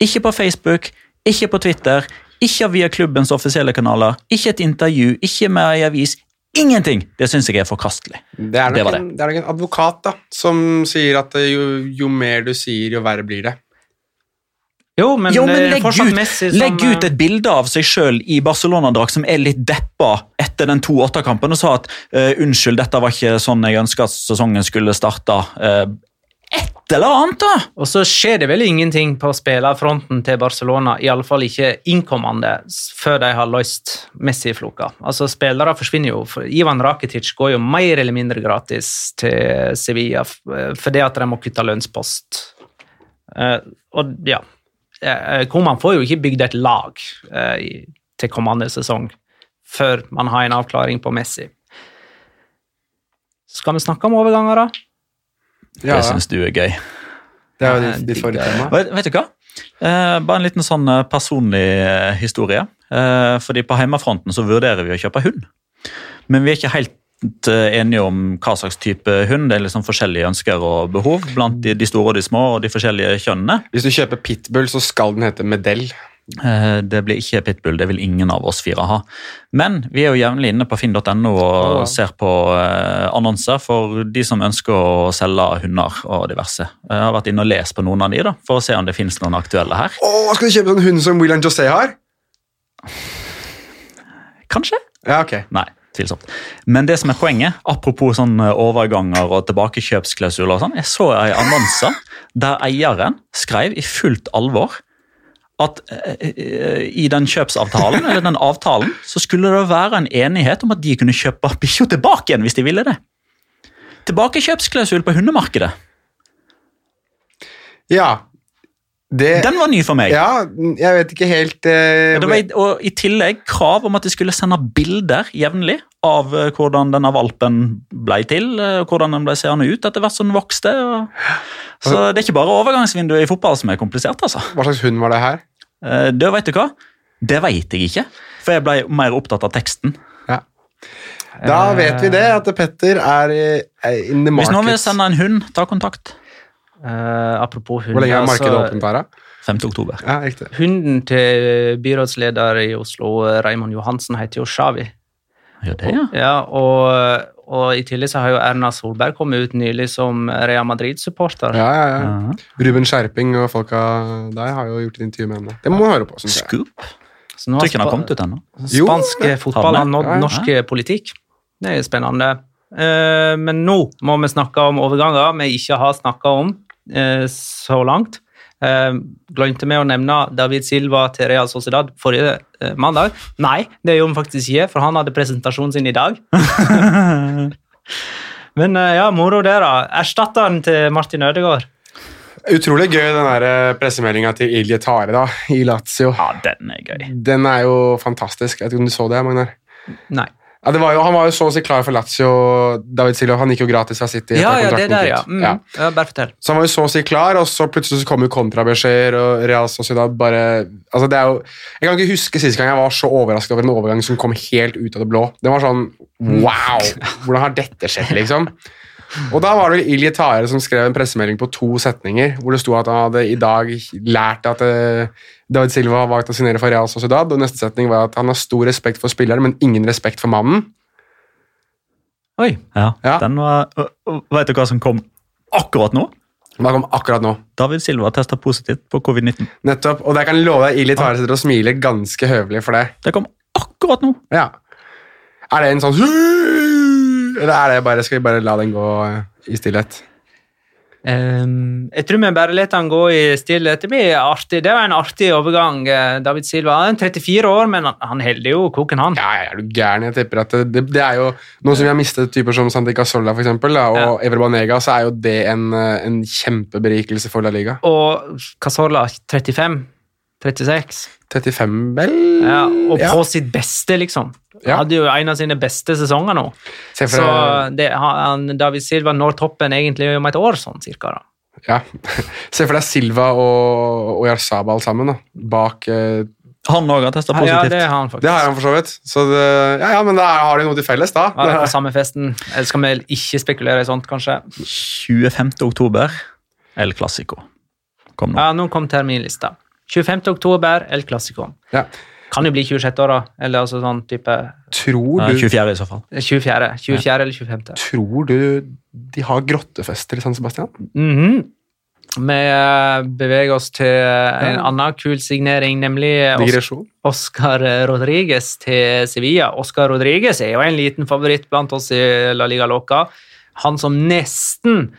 ikke på Facebook, ikke på Twitter, ikke via klubbens offisielle kanaler, ikke et intervju, ikke med ei avis. Ingenting! Det syns jeg er forkastelig. Det er, nok Det En, det er nok en advokat da, som sier at eh, jo, jo mer du sier, jo verre blir det. Jo, men, jo, men er legg, ut, Messi som legg ut et bilde av seg sjøl i Barcelona-drakt som er litt deppa etter den 2-8-kampen og sa at uh, unnskyld, dette var ikke sånn jeg ønska at sesongen skulle starta. Uh, et eller annet, da! Og så skjer det vel ingenting på spillerfronten til Barcelona, iallfall ikke innkommende, før de har løst Messi-floka. Altså, spillere forsvinner jo. For Ivan Rakitic går jo mer eller mindre gratis til Sevilla eh, fordi at de må kutte lønnspost. Uh, og ja eh, Koman får jo ikke bygd et lag eh, til kommende sesong før man har en avklaring på Messi. Skal vi snakke om overganger, da? Ja, Det syns du er gøy. det er jo de ditt, ditt digger- Vet, vet du hva? Eh, bare en liten sånn eh, personlig eh, historie. Eh, fordi på hjemmefronten så vurderer vi å kjøpe hund. Men vi er ikke helt eh, enige om hva slags type hund. Det er liksom forskjellige ønsker og behov blant de, de store og de små og de forskjellige kjønnene. Hvis du kjøper pitbull, så skal den hete Medell. Eh, Det blir ikke pitbull, det vil ingen av oss fire ha. Men vi er jo jevnlig inne på finn.no og ser på eh, annonser for de som ønsker å selge hunder og diverse. Jeg har vært inne og lest på noen av de da, for å se om det finnes noen aktuelle her. Åh, skal du kjøpe sånn hund som William José har? Kanskje? Ja, ok. Nei, tvilsomt. Men det som er poenget, apropos sånn eh, overganger og tilbakekjøpsklausuler og sånn, jeg så en annonse der eieren skrev i fullt alvor at eh, eh, i den kjøpsavtalen, eller den avtalen, så skulle det være en enighet om at de kunne kjøpe bikkja tilbake igjen hvis de ville det. Tilbakekjøpsklausul på hundemarkedet. Ja. Det, Den var ny for meg. ja, jeg vet ikke helt eh, Det var, og I tillegg krav om at de skulle sende bilder jevnlig av eh, hvordan denne valpen ble til, eh, og hvordan den ble seende ut etter hvert som den vokste. Og... Så det er ikke bare overgangsvinduet i fotball som er komplisert. altså. Hva slags hund var det her? Eh, Det vet du hva? Det vet jeg ikke, for jeg ble mer opptatt av teksten. Da vet vi det, at Petter er i- er in the Hvis noen vil sende en hund, ta kontakt. Eh, apropos hunder Hvor lenge er markedet altså, åpent, Tara? 5. oktober. Ja, riktig. Hunden til byrådsleder i Oslo, Raymond Johansen, heter jo Shawi. Ja, det, ja. Ja, og, og i tillegg så har jo Erna Solberg kommet ut nylig som Real Madrid-supporter. Ja, ja, ja. Ja. Ruben Skjerping og folka der har jo gjort et intervju med henne. Det må man høre på. Scoop. Så nå Tror ikke den har kommet ut ennå. Jo, Spansk fotball har Har nådd Ja, ja. norsk politikk. Det er spennende. Uh, men nå må vi snakke om overganger vi ikke har snakka om eh, så langt. Eh, glemte vi å nevne David Silva til Real Sociedad forrige eh, mandag? Nei, det gjorde vi faktisk ikke, for han hadde presentasjonen sin i dag. Men eh, ja, moro det, da. Erstatteren til Martin Ødegaard. Utrolig gøy den pressemeldinga til Ilje Tare da, i Lazio. Ja, den er gøy. Den er jo fantastisk. Jeg vet ikke om du så det, Magnar? Nei. Ja, det var jo, han var jo så å si klar for Lazio. David Silva han gikk jo gratis fra City. Ja, ja, det der, ja. Mm. ja. ja. Bare fortell. Så han var jo så å si klar, og så plutselig så kom jo kontrabeskjeder, og Real Sociedad bare altså det er jo, Jeg kan ikke huske sist gang jeg var så overrasket over en overgang som kom helt ut av det blå. Det var sånn Wow! Hvordan har dette skjedd, liksom? Og da var det vel Ilje Tare som skrev en pressemelding på to setninger, hvor det sto at han hadde i dag lært at eh, David Silva har valgt å signere for Real Sociedad, og neste setning var at han har stor respekt for spilleren, men ingen respekt for mannen. Oi. Ja, Ja. den var... Vet du hva som kom akkurat nå? Hva kom akkurat nå? David Silva testa positivt på covid-19. Nettopp. Og jeg kan love deg, Ili Tare sitter og smiler ganske høvelig for det. Det kom akkurat nå. Ja. Er det en sånn Eller er det bare, skal vi bare la den gå eh, i stillhet? Ehm, jeg tror vi bare lar han gå i stillhet. Det blir artig. Det var en artig overgang. eh, David Silva han er 34 år, men han, han holder jo koken, han. Ja, er du gæren? Jeg tipper at det, det, er jo Nå som vi har mistet typer som Santi Casolla for eksempel, og Ja. Ever Banega, så er jo det en, eh, en kjempeberikelse for La Liga. Og Casolla 35? 36? 35, vel? Ja, og Ja. på sitt beste, liksom. Ja. Hadde jo en av sine beste sesonger nå. Se for Så det, han, David Silva når toppen egentlig om et år, sånn cirka. da. Ja. Se for deg Silva og, og Jarzabal sammen, da. Bak eh, Han òg har testa Ja, positivt. det har han faktisk. Det har han for så vidt. Så det, ja, ja, men da har de noe til felles, da. Ja, det på samme festen? Eller skal vi ikke spekulere i sånt, kanskje? 25. oktober, El Clásico. Kom nå. Ja, nå kom terminlista. 25. oktober, El Clásico. Ja. Kan jo bli 26. år, da. Eller altså sånn type Tror Eh, du, 24. i så fall. 24. 24. eller 25. tror du de har grottefester i San Sebastian? Mhm. Vi eh, beveger oss til en annen kul signering, nemlig Digresjon? Oscar Rodriguez til Sevilla. Oscar Rodriguez er jo en liten favoritt blant oss i La Liga Loca. Han som nesten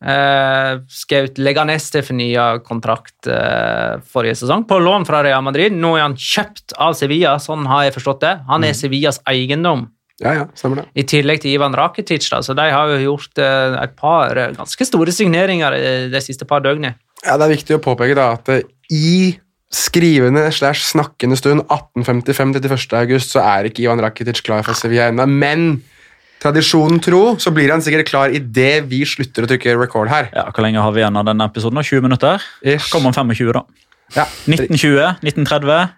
eh, skjøt Leganes til fornya kontrakt uh, forrige sesong, på lån fra Real Madrid. Nå er han kjøpt av Sevilla, sånn har jeg forstått det. Han er Sevillas eiendom. Ja, ja, stemmer det. I tillegg til Ivan Rakitic, da, så de har jo gjort uh, et par ganske store signeringer de siste par døgnene. Ja, Det er viktig å påpeke da, at i skrivende slash snakkende stund 1855 til 1. august så er ikke Ivan Rakitic klar for Sevilla ennå, men tradisjonen tro så blir han sikkert klar idet vi slutter å trykke record her. Ja, Hvor lenge har vi igjen av denne episoden? 20 minutter? Ish. Kom om 25, da. Ja, 1920? 1930?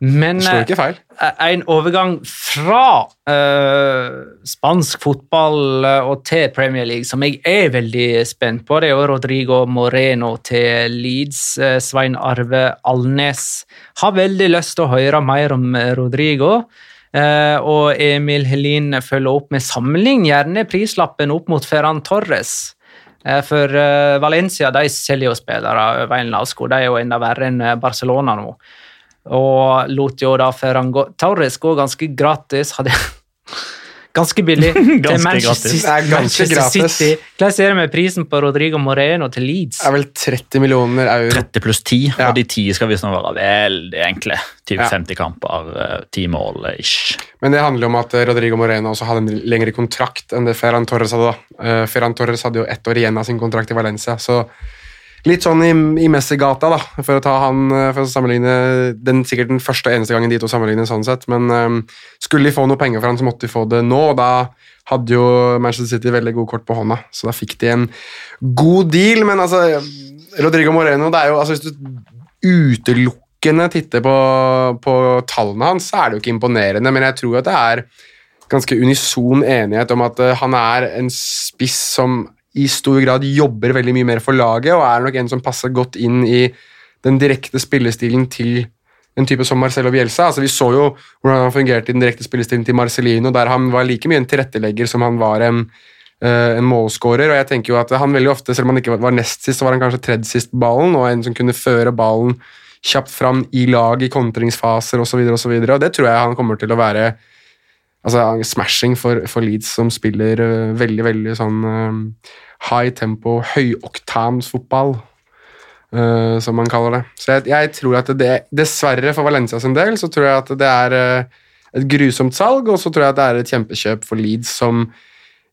Men det slår eh, ikke feil. en overgang fra uh, spansk fotball eh, og til Premier League, som jeg er veldig spent på, det er jo Rodrigo Moreno til Leeds. Svein Arve Alnes har veldig lyst til å høre mer om Rodrigo. Eh, og Emil Helin følger opp med sammenlign gjerne prislappen opp mot Ferran Torres. Eh, For eh, Valencia de selger jo spillere over en lavsko. De er jo enda verre enn Barcelona nå. Og lot jo da Ferran Torres gå ganske gratis. Hadde Ganske billig til Ganske Manchester, gratis. Det er ganske Manchester gratis. City. Hvordan ser det med prisen på Rodrigo Moreno til Leeds? Det er vel 30 millioner euro. 30 pluss 10, Ja. og de 10 skal visstnok være veldig enkle. Typ Ja. 50 kamper, eh, 10 mål ish. Men det handler om at eh, Rodrigo Moreno også hadde en lengre kontrakt enn det Ferran Torres hadde. da. Eh, Ferran Torres hadde jo ett år igjen av sin kontrakt i Valencia, så litt sånn i, i Messi-gata, da, for å ta han eh, for å sammenligne den sikkert den første og eneste gangen de to sammenligner sånn sett, men um, skulle de få noe penger for han, så måtte de få det nå, og da hadde jo Manchester City veldig gode kort på hånda, så da fikk de en god deal, men altså Rodrigo Moreno, det er jo altså hvis du utelukkende titter på, på tallene hans, så er det jo ikke imponerende, men jeg tror at det er ganske unison enighet om at eh, han er en spiss som i stor grad jobber veldig mye mer for laget, og er nok en som passer godt inn i den direkte spillestilen til en type som Marcelo Bielsa. Altså, vi så jo hvordan han fungerte i den direkte spillestilen til Marcelino, der han var like mye en tilrettelegger som han var en, eh, en målskårer. Og jeg tenker jo at han veldig ofte, selv om han ikke var nest sist, så var han kanskje tredje sist på ballen, og en som kunne føre ballen kjapt fram i lag i kontringsfaser osv. Og, så videre, og det tror jeg han kommer til å være altså, smashing for, for Leeds, som spiller uh, veldig, veldig sånn uh, high tempo, høyoktans-fotball, eh, som man kaller det. Så jeg, jeg tror at det, dessverre for Valencia sin del, så tror jeg at det er et grusomt salg, og så tror jeg at det er et kjempekjøp for Leeds, som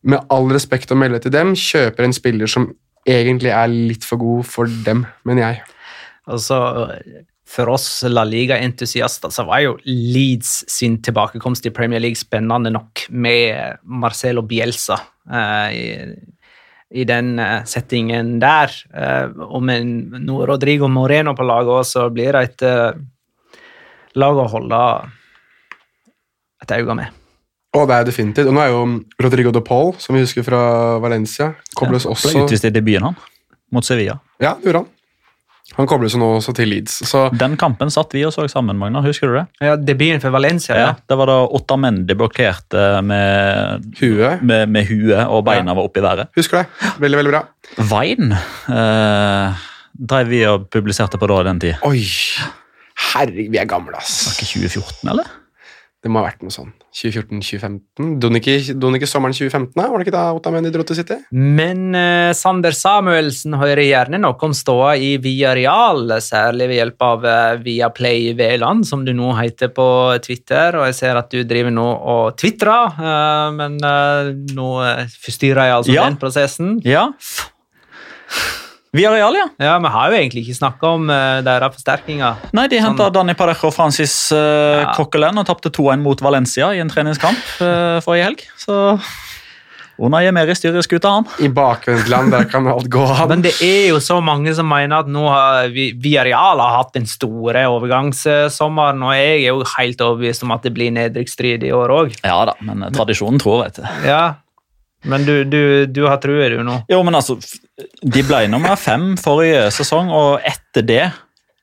med all respekt å melde til dem, kjøper en spiller som egentlig er litt for god for dem, mener jeg. Altså, for oss La Liga-entusiaster så var jo Leeds sin tilbakekomst i Premier League spennende nok med Marcelo Bielsa uh, i, i den eh, settingen der. Uh, og med nå Rodrigo Moreno på laget òg, så blir det et uh, lag å holde et øye med. Og det er definitivt. Og nå er jo Rodrigo de Paul, som vi husker fra Valencia, kobles Ble også utvist i debuten han, mot Sevilla. Ja, det gjorde han. Han kobles jo nå også til Leeds. Så Den kampen satt vi og så sammen, Magna. Husker du det? Ja, Debuten for Valencia, ja. Ja, Det var da Otamendi blokkerte med huet med, med huet, og beina var oppe i været. Husker det. Veldig, veldig bra. Vine eh, drev vi og publiserte på da den tid. Oi! Herregud, vi er gamle, ass. Var ikke 2014, eller? Det må ha vært noe sånn 2014-2015. Dro han ikke sommeren 2015, da? Var det ikke da Otamendi dro til City? Men eh, Sander Samuelsen hører gjerne noe om ståa i Viareal, særlig ved hjelp av eh, Viaplay Veland, som du nå heter på Twitter. Og jeg ser at du driver nå og tvitrer, eh, men eh, nå eh, forstyrrer jeg altså Ja. den prosessen. Ja. Via Real, ja. Ja, Vi har jo egentlig ikke snakka om uh, deres forsterkninger. Nei, De henta Sånn. Danny Parejo og Francis uh, Ja. Coquelin og tapte 2-1 mot Valencia i en treningskamp uh, forrige helg. Så Una Jemeri styrer skuta, han. I bakvendtland, der kan alt gå an. Men det er jo så mange som mener at nå har Vi- Villarreal har hatt den store overgangssommeren, og jeg er jo helt overbevist om at det blir nedrykksstrid i år òg. Ja da, men tradisjonen tror, vet du. Ja. Men du, du, du har trua, du, nå. Jo, men altså, De ble nummer fem forrige sesong, og etter det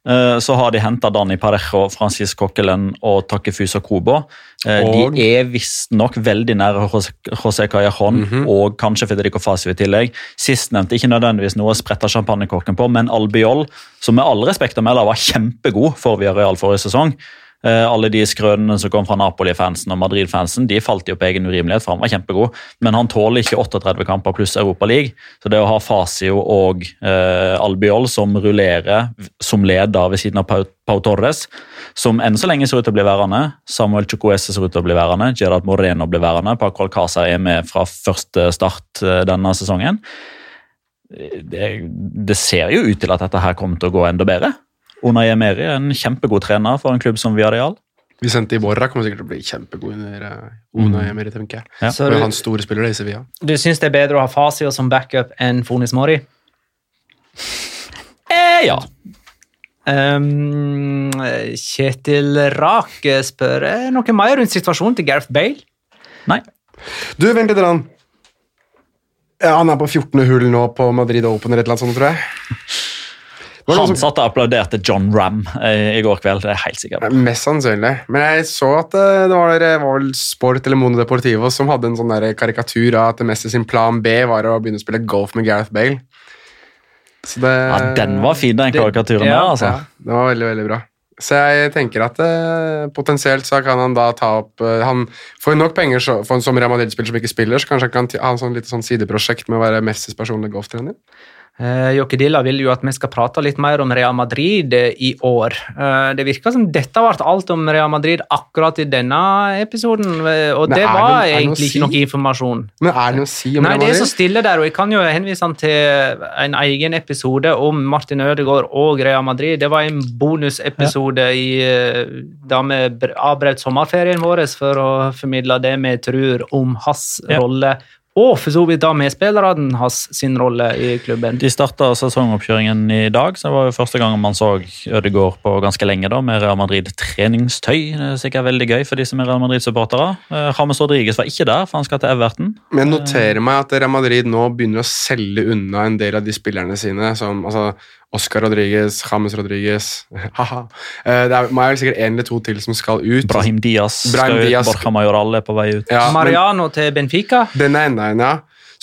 uh, så har de henta Dani Parejo, Francis Kokkelen og Takefusa Kobo. Uh, Og? De er visstnok veldig nære José José Callejon og kanskje Federico Fasio i tillegg. Sistnevnte ikke nødvendigvis noe å sprette champagnekorken på, men Albiol, som med all respekt å melde var kjempegod for Villarreal forrige sesong. Eh, alle de skrønene som kom fra Napoli-fansen og Madrid-fansen, de falt jo på egen urimelighet, for han var kjempegod. Men han tåler ikke 38 kamper pluss Europa League. Så det å ha Fasio og eh, Albiol som rullerer som leder ved siden av Pau, Pau Torres, som enn så lenge ser ut til å bli værende, Samuel Chukwueze ser ut til å bli værende, Gerard Moreno blir værende, Paco Alcázar er med fra første start eh, denne sesongen. Det, det ser jo ut til at dette her kommer til å gå enda bedre. Unai Emery er en kjempegod trener for en klubb som Viareal. Vicente Iborra kommer sikkert til å bli kjempegod under Unai Emeri, Emery, tenker jeg. Ja. Så du, han store spiller i Sevilla. du syns det er bedre å ha Fasio som backup enn Fonis Mori? Eh, ja. Um, Kjetil Rake spør eh, noe mer rundt situasjonen til Gareth Bale. Nei. Du, vent litt. han Ja, han er på 14. hull nå på Madrid Open eller et eller annet sånt, tror jeg. Det Han satt og applauderte John Ram eh, i går kveld. det er helt sikkert. Mest sannsynlig. Men jeg så at eh, det var, det var vel Sport eller Mono Deportivo som hadde en sånn der karikatur av at Messi sin plan B var å begynne å spille golf med Gareth Bale. Så det, Ja, Den var fin, den det- karikaturen ja, der. altså. Ja, det var veldig, veldig bra. Så jeg tenker at eh, potensielt så kan han da ta opp eh, Han får nok penger så, for en som Real Madrid-spiller som ikke spiller, så kanskje han kan ha en sånn lite sånn sideprosjekt med å være Messis personlige golftrener. Uh, Jokke Dilla vil jo at vi skal prate litt mer om Real Madrid eh, i år. Eh, det virker som dette ble alt om Real Madrid akkurat i denne episoden, eh, og det var det egentlig si? ikke noe informasjon. Men er det noe å si om Nei, Real det er så stille der, og jeg kan jo henvise han til en egen episode om Martin Ødegaard og Real Madrid. Det var en bonusepisode eh, da vi br- avbrøt sommerferien vår for å formidle det vi tror om hans Ja. rolle, og for så vidt da medspillerne hans sin rolle i klubben. De starta sesongoppkjøringen i dag, så det var jo første gang man så Ødegaard på ganske lenge da, med Real Madrid treningstøy. Det er sikkert veldig gøy for de som er Real Madrid-supportere. Eh, James Rodriguez var ikke der, for han skal til Everton. Men jeg noterer meg at Real Madrid nå begynner å selge unna en del av de spillerne sine, som altså, Oscar Rodriguez, James Rodriguez haha. Eh, Det er, vel sikkert en eller to til som skal ut. Brahim Diaz Brahim skal ut, Diaz. Borja Majoral er på vei ut. Ja, men Mariano til Benfica. den er enda en, ja.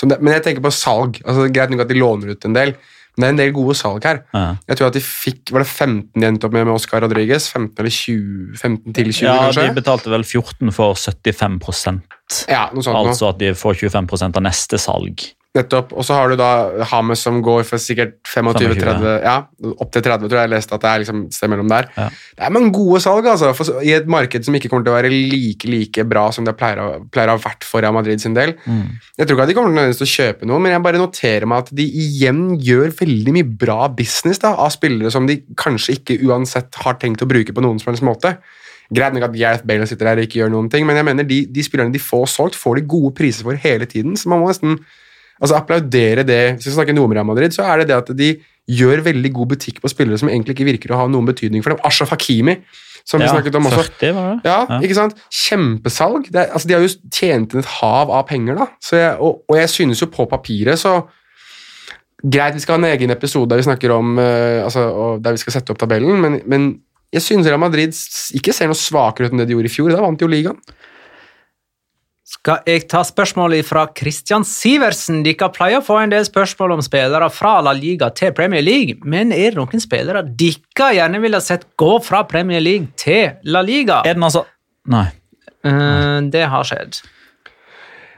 Det, men jeg tenker på salg. Altså, det er Greit nok at de låner ut en del, men det er en del gode salg her. Ja. Jeg tror at de fikk, Var det 15 de endte opp med med Oscar Rodriguez? 15 eller 20? 15 til 20, Ja, kanskje? De betalte vel 14 for 75% Ja. Altså at de får 25% av neste salg. Nettopp. Og så har du da Hames som går for sikkert 25-30 Ja, opp til 30, tror jeg jeg leste at det er liksom sted mellom der. Ja. Det er mange gode salg, altså. For, I et marked som ikke kommer til å være like like bra som det pleier å, pleier å ha vært for Real Madrid sin del. Jeg tror ikke at de kommer til å kjøpe noe, men jeg bare noterer meg at de igjen gjør veldig mye bra business da, av spillere som de kanskje ikke uansett har tenkt å bruke på noen som helst måte. Greit nok at Gareth Bale sitter her og ikke gjør noen ting, men jeg mener de, de spillerne de får solgt, får de gode priser for hele tiden. Så man må nesten altså applaudere det. Hvis vi snakker noe om Real Madrid, så er det det at de gjør veldig god butikk på spillere som egentlig ikke virker å ha noen betydning for dem. Ashraf Hakimi, som vi snakket om også. 40 var det? Ja, ikke sant? Kjempesalg. Det altså, de har jo tjent inn et hav av penger, da. Så jeg, og, og jeg synes jo på papiret så Greit, vi skal ha en egen episode der vi snakker om uh, altså, og der vi skal sette opp tabellen, men, men jeg synes Real Madrid ikke ser noe svakere ut enn det de gjorde i fjor. Da vant de jo ligaen. Skal jeg ta spørsmålet fra Christian Siversen? Dere pleier å få en del spørsmål om spillere fra La Liga til Premier League, men er det noen spillere dere gjerne ville sett gå fra Premier League til La Liga? Er den altså Nei. Uh, det har skjedd.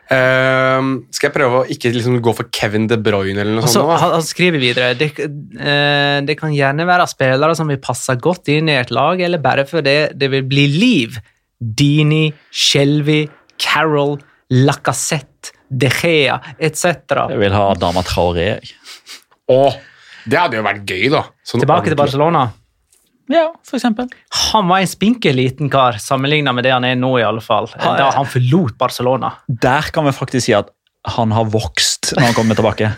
Uh, skal jeg prøve å ikke liksom gå for Kevin De Bruyne eller noe Og sånt? han, han skriver videre det, uh, det kan gjerne være spillere som vil passe godt inn i et lag, eller bare fordi det vil bli liv. Dini, Shelby, Carroll, Lacassette, De Gea etc. Jeg vil ha Dama Traoré. jeg. Åh, det hadde jo vært gøy, da. Sånn Tilbake til. Barcelona. Ja, for eksempel. Han var en spinkel liten kar sammenlignet med det han er nå, i alle fall. Han- Da han forlot Barcelona. Der kan vi faktisk si at han har vokst når han kommer tilbake.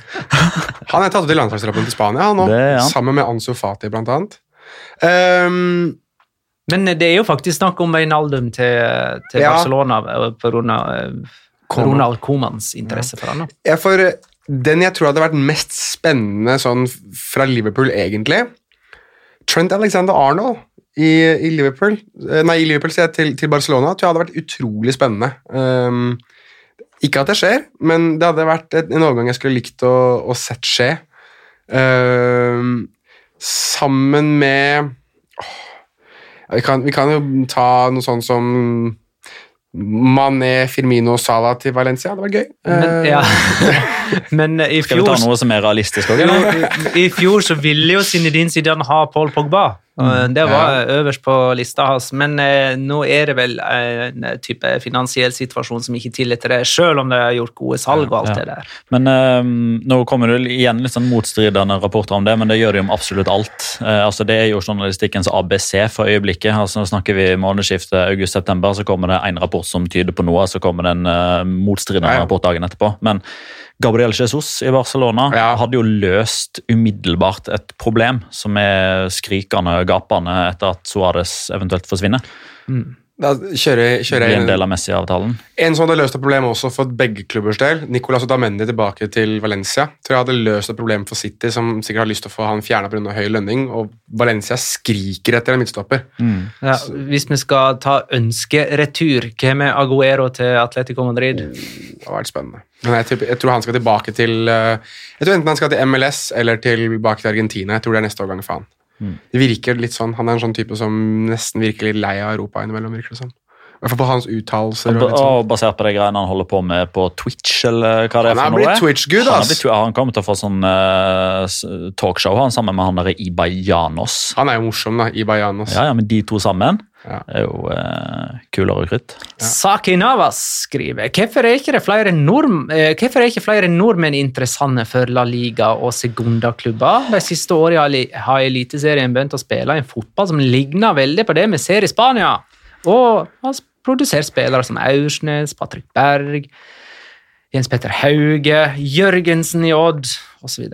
Han er tatt ut i landslagstroppen til Spania han nå, Det er sammen med Ansu Fati, blant annet. Ehm, Men det er jo faktisk snakk om Veinaldum til, til Ja. Barcelona pga. eh, Ronald Comans interesse for han. Ja, jeg får, den jeg tror hadde vært mest spennende sånn fra Liverpool, egentlig Trent Alexander Arnold i, i Liverpool eh, Nei, i Liverpool, sier jeg, til, til Barcelona. tror jeg hadde vært utrolig spennende. Um, ikke at det skjer, men det hadde vært en overgang jeg skulle likt å, å sett skje. Um, sammen med åh, vi, kan, vi kan jo ta noe sånn som Mané, Firmino, Salah til Valencia. Det var gøy. Men, Eh, ja. Men i fjor Skal vi ta noe som er realistisk òg? i, i fjor så ville jo Zinedine Zidane ha Paul Pogba. Og Det var øverst på lista hans, men eh, nå er det vel en type finansiell situasjon som ikke tillater det, selv om de har gjort gode salg og alt Ja. det der. Men eh, nå kommer det igjen litt sånn motstridende rapporter om det, men det gjør de om absolutt alt. Eh, altså Det er jo journalistikkens ABC for øyeblikket. altså Nå snakker vi månedsskiftet august-september, så kommer det en rapport som tyder på noe, så kommer det en eh, motstridende Ja, ja. rapport dagen etterpå. Men Gabriel Jesus i Barcelona Ja. hadde jo løst umiddelbart et problem som er skrikende gapende etter at Suárez eventuelt forsvinner. Da kjører, kjører jeg en del av Messi-avtalen. En som hadde løst et problem også for begge klubbers del, Nicolas Otamendi tilbake til Valencia, tror jeg hadde løst et problem for City, som sikkert har lyst til å få han fjerna pga. høy lønning, og Valencia skriker etter en midtstopper. Ja, hvis vi skal ta ønskeretur, hvem er Aguero til Atletico Madrid? Det har vært spennende. Men jeg, jeg tror han skal tilbake til eh, Jeg tror enten han skal til MLS eller tilbake til Argentina. Jeg tror det er neste årgang for han. Det virker litt sånn, Han er en sånn type som nesten virker litt lei av Europa innimellom. virker det. I hvert fall på hans uttalelser. og sånn. Og basert på de greiene han holder på med på Twitch, eller hva det er Han er for noe. Han, har ass. blitt- han kommer til å få sånn uh, talkshow han sammen med han der Ibayanos. Han er jo morsom, da, Ibayanos. Bayanos. Ja, ja, men de to sammen Ja. er jo eh, kulere krutt. Saki Navas skriver hvorfor er ikke det flere nordm eh, hvorfor er ikke flere nordmenn interessante for La Liga og Segunda-klubber? De siste årene har Eliteserien begynt å spille en fotball som ligner veldig på det vi ser i Spania. Og har produsert spillere som Aursnes, Patrick Berg, Jens Petter Hauge, Jørgensen i Odd osv.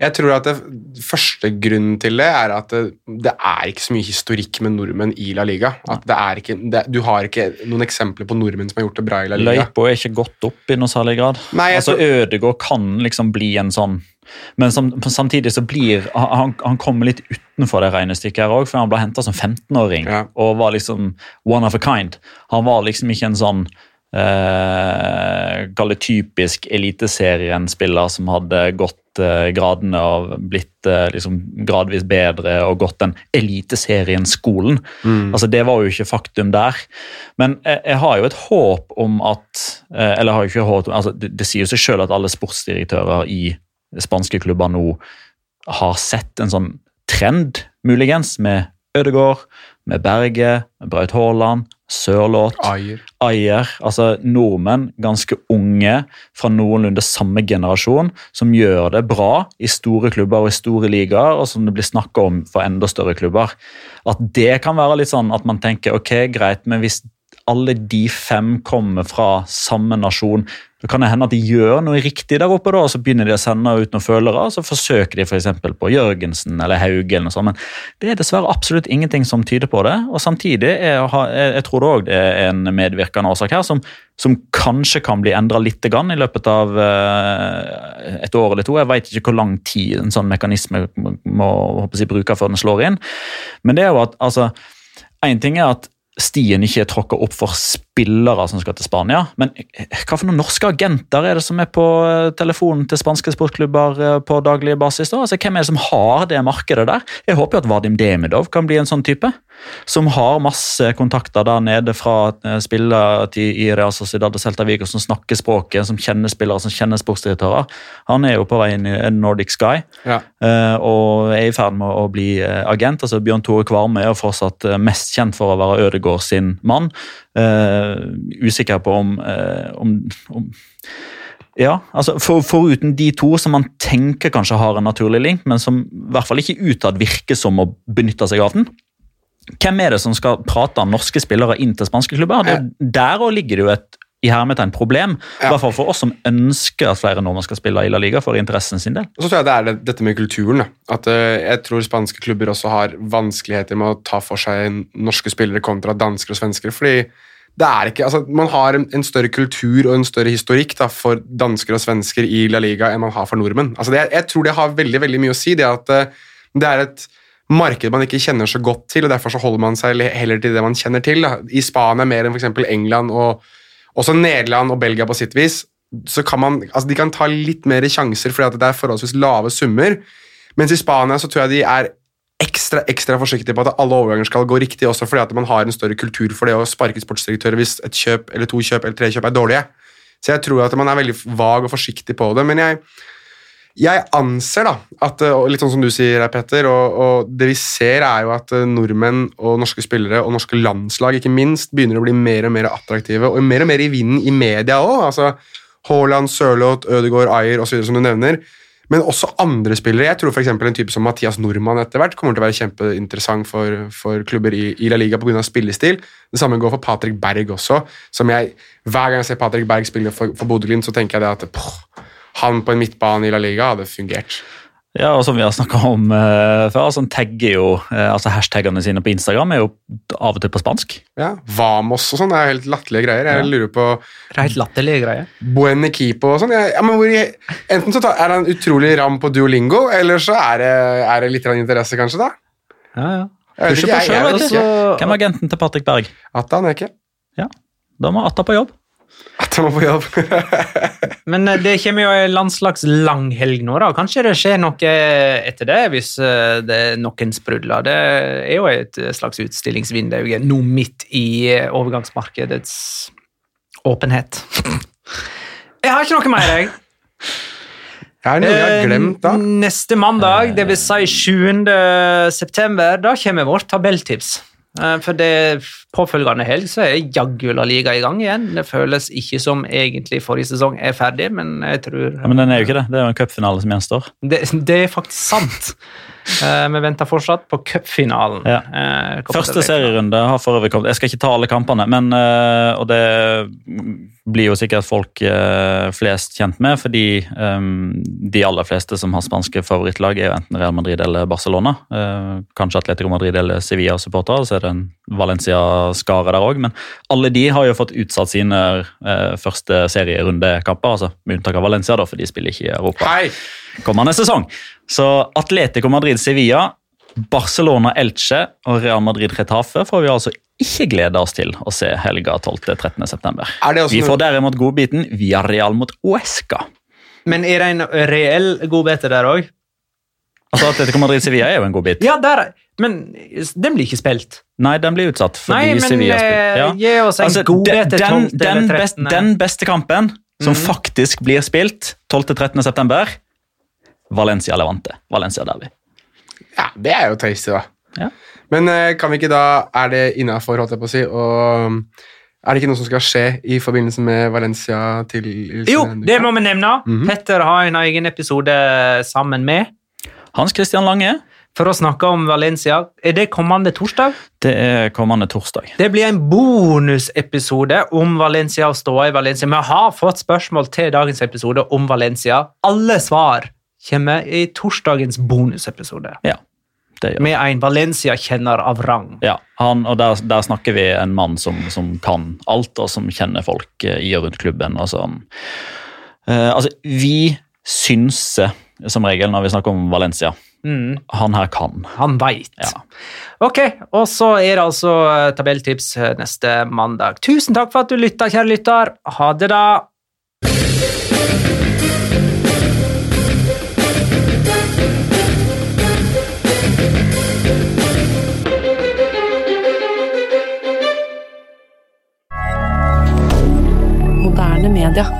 Jeg tror at det første grunnen til det er at det, det er ikke så mye historikk med nordmenn i La Liga. At det er ikke, det, du har ikke noen eksempler på nordmenn som har gjort det bra i La Liga. Løypa er ikke gått opp i noe særlig grad. Nei, altså tror- Ødegård kan liksom bli en sånn Men sam, samtidig så blir han, han kommer litt utenfor det regnestykket her òg, for han ble henta som 15-åring Ja. og var liksom one of a kind. Han var liksom ikke en sånn eh, Kall det typisk Eliteserien-spiller som hadde gått eh, gradene og blitt eh, liksom gradvis bedre og gått den Eliteserien-skolen. Altså Det var jo ikke faktum der. Men jeg, jeg har jo et håp om at eh, Eller jeg har jo ikke håp om, altså det, det sier jo seg sjøl at alle sportsdirektører i spanske klubber nå har sett en sånn trend, muligens, med Ødegaard, med Berge, med Braut Haaland, Sørloth, Ayer. Ayer, altså nordmenn, ganske unge fra noenlunde samme generasjon, som gjør det bra i store klubber og i store ligaer, og som det blir snakka om for enda større klubber. At det kan være litt sånn at man tenker ok, greit, men hvis alle de fem kommer fra samme nasjon, da kan det hende at de gjør noe riktig der oppe, da, og så begynner de å sende ut noen følgere, og så forsøker de f.eks. på Jørgensen eller Hauge, eller noe sånt, men det er dessverre absolutt ingenting som tyder på det. og Samtidig er, jeg, tror òg det er en medvirkende årsak her, som, som kanskje kan bli endra litt i løpet av eh, et år eller to. Jeg vet ikke hvor lang tid en sånn mekanisme må, jeg, bruke før den slår inn. Men det er jo at altså, en ting er at stien ikke er tråkka opp for spillere som skal til Spania. Men hva for noen norske agenter er det som er på eh, telefonen til spanske sportsklubber eh, på daglig basis? da? Altså, Hvem er det som har det markedet der? Jeg håper jo at Vadim Demidov kan bli en sånn type. Som har masse kontakter der nede fra spillere spillertid i Real Sociedad og Celta Vigo, som snakker språket, som kjenner spillere, som kjenner sportsdirektører. Han er jo på vei inn i Nordic Sky Ja. eh, og er i ferd med å bli eh, agent. altså Bjørn Tore Kvarme er jo fortsatt eh, mest kjent for å være Ødegård sin mann. Uh, usikker på om, uh, om, om ja, altså for, Foruten de to som man tenker kanskje har en naturlig link, men som i hvert fall ikke utad virker som å benytte seg av den. Hvem er det som skal prate om norske spillere inn til spanske klubber? Det, der også ligger det jo et i hermetegn problem, i hvert fall for oss som ønsker at flere nordmenn skal spille i La Liga for interessen sin del. Så tror jeg det er det, dette med kulturen. Da. At eh, Jeg tror spanske klubber også har vanskeligheter med å ta for seg norske spillere kontra dansker og svensker. fordi det er ikke, altså Man har en, en større kultur og en større historikk da, for dansker og svensker i La Liga enn man har for nordmenn. Altså det, jeg tror det har veldig veldig mye å si. det at eh, det er et marked man ikke kjenner så godt til, og derfor så holder man seg heller til det man kjenner til. Da. I Spania mer enn f.eks. England og også Nederland og Belgia på sitt vis. så kan man, altså De kan ta litt mer sjanser fordi at det er forholdsvis lave summer. Mens i Spania så tror jeg de er ekstra ekstra forsiktige på at alle overganger skal gå riktig, også fordi at man har en større kultur for det å sparke sportsdirektører hvis et kjøp eller to kjøp eller tre kjøp er dårlige. Så jeg tror at man er veldig vag og forsiktig på det. Men jeg, jeg anser da, at, og litt sånn som du sier, Petter, og, og det vi ser er jo at eh, nordmenn og norske spillere og norske landslag ikke minst begynner å bli mer og mer attraktive, og mer og mer i vinden i media òg. Altså, Haaland, Sørloth, Ødegaard, Ayer osv. som du nevner. Men også andre spillere. Jeg tror for en type som Mathias Nordmann etter hvert kommer til å være kjempeinteressant for, for klubber i, i La Liga pga. spillestil. Det samme går for Patrick Berg også. som jeg, Hver gang jeg ser Patrick Berg spille for, for Bodø-Glimt, så tenker jeg det at poh, han på en midtbane i La Liga hadde fungert. Ja, og som vi har snakka om uh, før, altså, tagger jo, uh, altså Hashtagene sine på Instagram er jo av og til på spansk. Ja, Vamos og sånn er helt latterlige greier. Jeg Ja. lurer på Helt latterlige greier. Buen equipo og sånn. Ja, men hvor, enten så tar, er han utrolig ram på Duolingo, eller så er det, er det litt interesse, kanskje, da. Ja, ja. Jeg vet Pusher ikke, på jeg vet du. Hvem er agenten til Patrick Berg? Atta han er ikke. Da må Atta på jobb. At han må på jobb. Men eh, det kommer jo en landslagslanghelg nå, da. Kanskje det skjer noe etter det, hvis eh, det er noen sprudler. Det er jo et slags utstillingsvindu nå midt i eh, overgangsmarkedets åpenhet. Jeg har ikke noe mer, jeg. Jeg har noe jeg har glemt da. Eh, Neste mandag, det vil si 7. september, da kommer vårt tabelltips. Eh, For det påfølgende helg så er jaggu La Liga i gang igjen. Det føles ikke som egentlig forrige sesong er ferdig, men jeg tror Ja, men den er jo ikke det. Det er jo en cupfinale som gjenstår. det, det er faktisk sant. Eh, vi venter fortsatt på cupfinalen. Ja. Eh, Første serierunde har for øvrig kommet. Jeg skal ikke ta alle kampene, men, øh, og det blir jo sikkert folk flest kjent med, fordi de aller fleste som har spanske favorittlag, er jo enten Real Madrid eller Barcelona. Kanskje Atletico Madrid eller Sevilla-supportere, så er det en Valencia-skare der òg. Men alle de har jo fått utsatt sine eh, første serierundekamper, altså med unntak av Valencia, da, for de spiller ikke i Europa Hei! kommende sesong. Så Atletico Madrid-Sevilla, Barcelona Elche og Real Madrid Retafe får vi altså ikke glede oss til å se helga 12.-13. september. Er det også Vi noe- får derimot godbiten via Real mot Uesca. Men er det en reell godbete der òg? Altså Atletico Madrid-Sevilla er jo en godbit. Ja, der, men den blir ikke spilt. Nei, den blir utsatt fordi Nei, men Sevilla eh. Ja. gi oss en Altså, den, 12. den, eller best, den beste kampen som mm. faktisk blir spilt 12.-13. september, Valencia Levante. Valencia Derby. Ja, det er jo tasty, da. Ja. Men eh, kan vi ikke da Er det innafor, holdt jeg på å si, og er det ikke noe som skal skje i forbindelse med Valencia til Jo, det må vi nevne. Mhm. Petter har en egen episode sammen med Hans Christian Lange, for å snakke om Valencia. Er det kommende torsdag? det er kommende torsdag. Det blir en bonusepisode om Valencia og ståa i Valencia. Vi har fått spørsmål til dagens episode om Valencia. Alle svar kommer i torsdagens bonusepisode. Ja, det gjør Med en Valencia-kjenner av rang. Ja, han, og der, der snakker vi en mann som, som kan alt, og som kjenner folk eh, i og rundt klubben. Og som, eh, altså, vi synser som regel når vi snakker om Valencia. Mm. Han her kan. Han veit. Ja. Ok, og så er det altså eh, tabelltips eh, neste mandag. Tusen takk for at du lytta, kjære lytter. Ha det, da. D'accord.